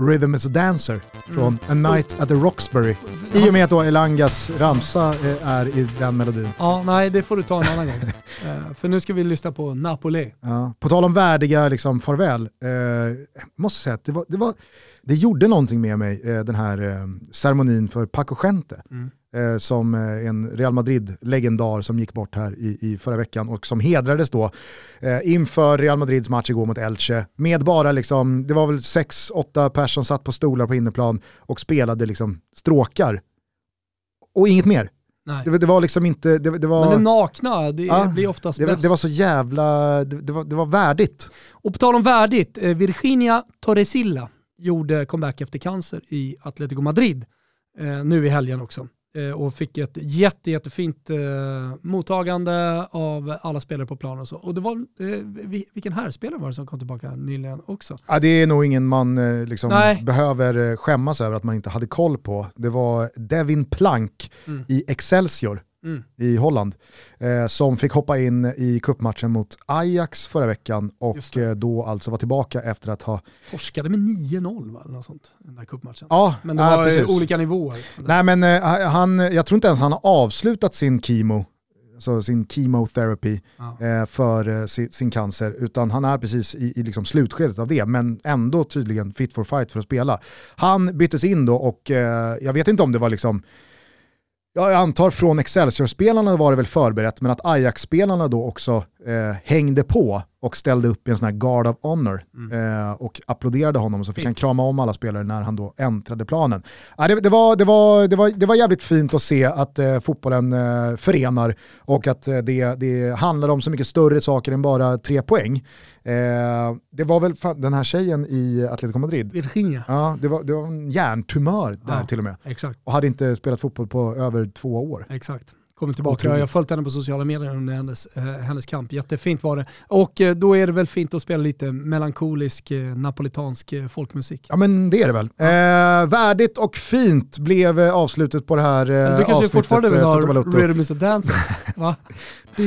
Speaker 1: Rhythm is a Dancer från
Speaker 2: Mm.
Speaker 1: A Night at the Roxbury. I och med att då Elangas ramsa eh, är i den melodin.
Speaker 2: Ja, nej det får du ta en annan gång. Eh, för nu ska vi lyssna på Napolé.
Speaker 1: Ja. På tal om värdiga liksom, farväl, eh, måste säga att det, var, det, var, det gjorde någonting med mig, eh, den här ceremonin för Paco Gente.
Speaker 2: Mm.
Speaker 1: Eh, som eh, en Real Madrid-legendar som gick bort här i, i förra veckan och som hedrades då eh, inför Real Madrids match igår mot Elche. Med bara liksom, det var väl sex, åtta personer som satt på stolar på inneplan och spelade liksom stråkar. Och inget mer.
Speaker 2: Nej.
Speaker 1: Det, var- det var liksom inte, det, det var...
Speaker 2: Men det nakna, det
Speaker 1: Ja,
Speaker 2: blir oftast
Speaker 1: det,
Speaker 2: bäst.
Speaker 1: det var så jävla, det, det, var, det var värdigt.
Speaker 2: Och på tal om värdigt, eh, Virginia Torresilla gjorde comeback efter cancer i Atletico Madrid eh, nu i helgen också. Eh, och fick ett jätte, jättefint eh, mottagande av alla spelare på planen och så. Och det var, eh, vi- vilken härspelare var det som kom tillbaka nyligen också?
Speaker 1: Ja, det är nog ingen man eh, liksom behöver eh, skämmas över att man inte hade koll på. Det var Devin Plank
Speaker 2: Mm.
Speaker 1: i Excelsior
Speaker 2: Mm.
Speaker 1: i Holland eh, som fick hoppa in i kuppmatchen mot Ajax förra veckan och eh, då alltså var tillbaka efter att ha...
Speaker 2: Torskade med 9-0 va? Eller något sånt, den där cupmatchen.
Speaker 1: Ja,
Speaker 2: Men det var
Speaker 1: precis.
Speaker 2: olika nivåer.
Speaker 1: Nej men eh, han, jag tror inte ens han har avslutat sin kemo, alltså sin chemotherapy
Speaker 2: Ja.
Speaker 1: eh, för eh, sin, sin cancer, utan han är precis i, i liksom slutskedet av det, men ändå tydligen fit for fight för att spela. Han byttes in då och eh, jag vet inte om det var liksom, jag antar från Excelsior-spelarna var det väl förberett, men att Ajax-spelarna då också eh, hängde på och ställde upp i en sån här guard of honor
Speaker 2: Mm.
Speaker 1: eh, och applåderade honom och så fick
Speaker 2: Fint.
Speaker 1: han krama om alla spelare när han då äntrade planen. Ja, det, det, var, det, var, det, var, det var jävligt fint att se att eh, fotbollen eh, förenar och att eh, det, det handlar om så mycket större saker än bara tre poäng. Eh, det var väl fan, den här tjejen i Atletico Madrid,
Speaker 2: Virginia.
Speaker 1: ja, det, var, det var en hjärntumör där
Speaker 2: Ja.
Speaker 1: till och med
Speaker 2: Exakt,
Speaker 1: och hade inte spelat fotboll på över två år.
Speaker 2: exakt. Kommer tillbaka.
Speaker 1: Otroligt.
Speaker 2: Jag har följt henne på sociala medier under hennes, eh, hennes kamp. Jättefint var det. Och eh, då är det väl fint att spela lite melankolisk eh, napolitansk eh, folkmusik.
Speaker 1: Ja men det är det väl. Eh, värdigt och fint blev eh, avslutet på det här eh,
Speaker 2: Men du kanske
Speaker 1: avsnittet.
Speaker 2: fortfarande vill ha. Rhythm is a Dancer? Va? Ja.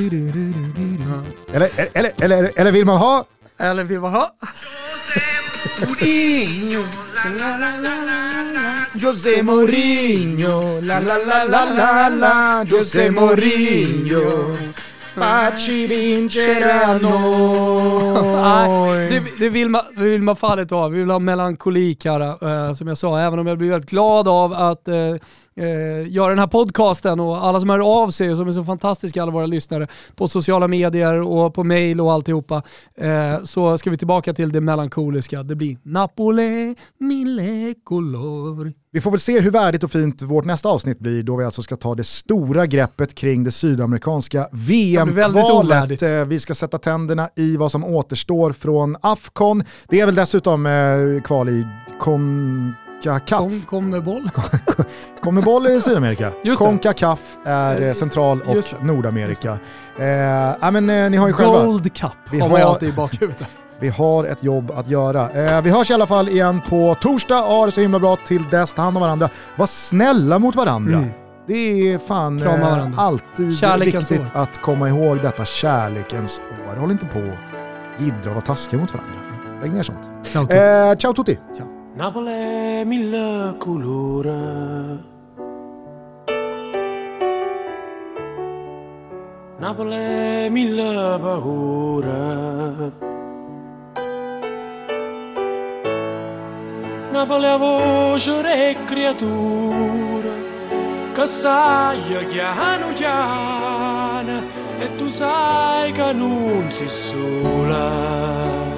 Speaker 1: Eller, eller, eller, eller vill man ha?
Speaker 2: Eller vill man ha?
Speaker 3: José Mourinho, la la la
Speaker 1: la la la José Mourinho, a
Speaker 2: Nej,
Speaker 1: noi.
Speaker 2: det, det, vill man, det vill man fan inte ha. Vi vill ha melankolik här, eh, som jag sa. Även om jag blir väldigt glad av att eh, eh, göra den här podcasten och alla som hör av sig och som är så fantastiska, alla våra lyssnare, på sociala medier och på mail och alltihopa. Eh, så ska vi tillbaka till det melankoliska. Det blir Napole, mille color.
Speaker 1: Vi får väl se hur värdigt och fint vårt nästa avsnitt blir då vi alltså ska ta det stora greppet kring det sydamerikanska VM-kvalet. Eh, Vi ska sätta tänderna i vad som återstår från Afcon. Det är väl dessutom eh, kval i Concacaf.
Speaker 2: Kom, kommer boll.
Speaker 1: Kommer boll i Sydamerika. Concacaf är eh, Central
Speaker 2: Just
Speaker 1: och Nordamerika. Eh, men, eh, ni har ju själva,
Speaker 2: Gold Cup
Speaker 1: Vi
Speaker 2: har man alltid i bakhuvudet.
Speaker 1: vi har ett jobb att göra. Eh, vi hörs i alla fall igen på torsdag. Ha det så himla bra till dess. Ta hand om varandra. Var snälla mot varandra.
Speaker 2: Mm.
Speaker 1: Det är fan eh, alltid
Speaker 2: Kärlekens
Speaker 1: viktigt
Speaker 2: år.
Speaker 1: att komma ihåg detta kärlekens år. Håll inte på och jiddra och vara taskiga mot varandra. Lägg ner sånt.
Speaker 2: Ciao, Tutti.
Speaker 1: Eh, ciao tutti! Ciao.
Speaker 5: Napoli mille colore. Napoli mille paure. Napoli a voce e creatura che sai chiano chiano e tu sai che non sei sola.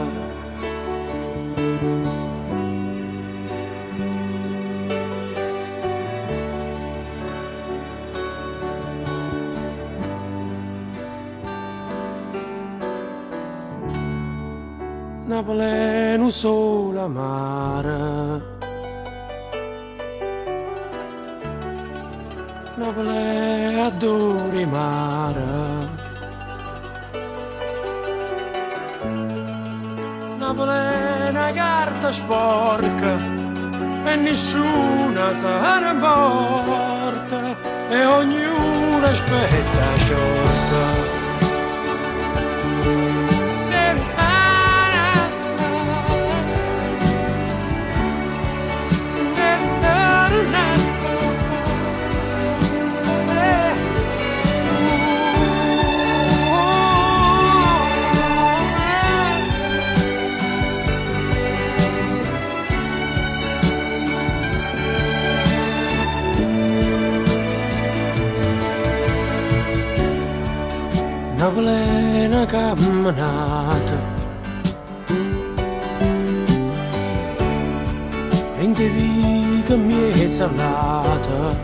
Speaker 5: na plenu sola mare. Na ple adori mare. Na plena carta sporca e nessuna se ne importa e ognuno aspetta sciolta. Una plena camminata Prendevi che mi è salata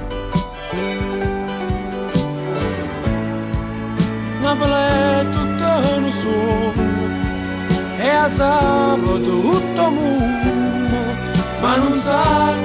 Speaker 5: Napoli è tutto un sogno E a sabato tutto mondo Ma non sa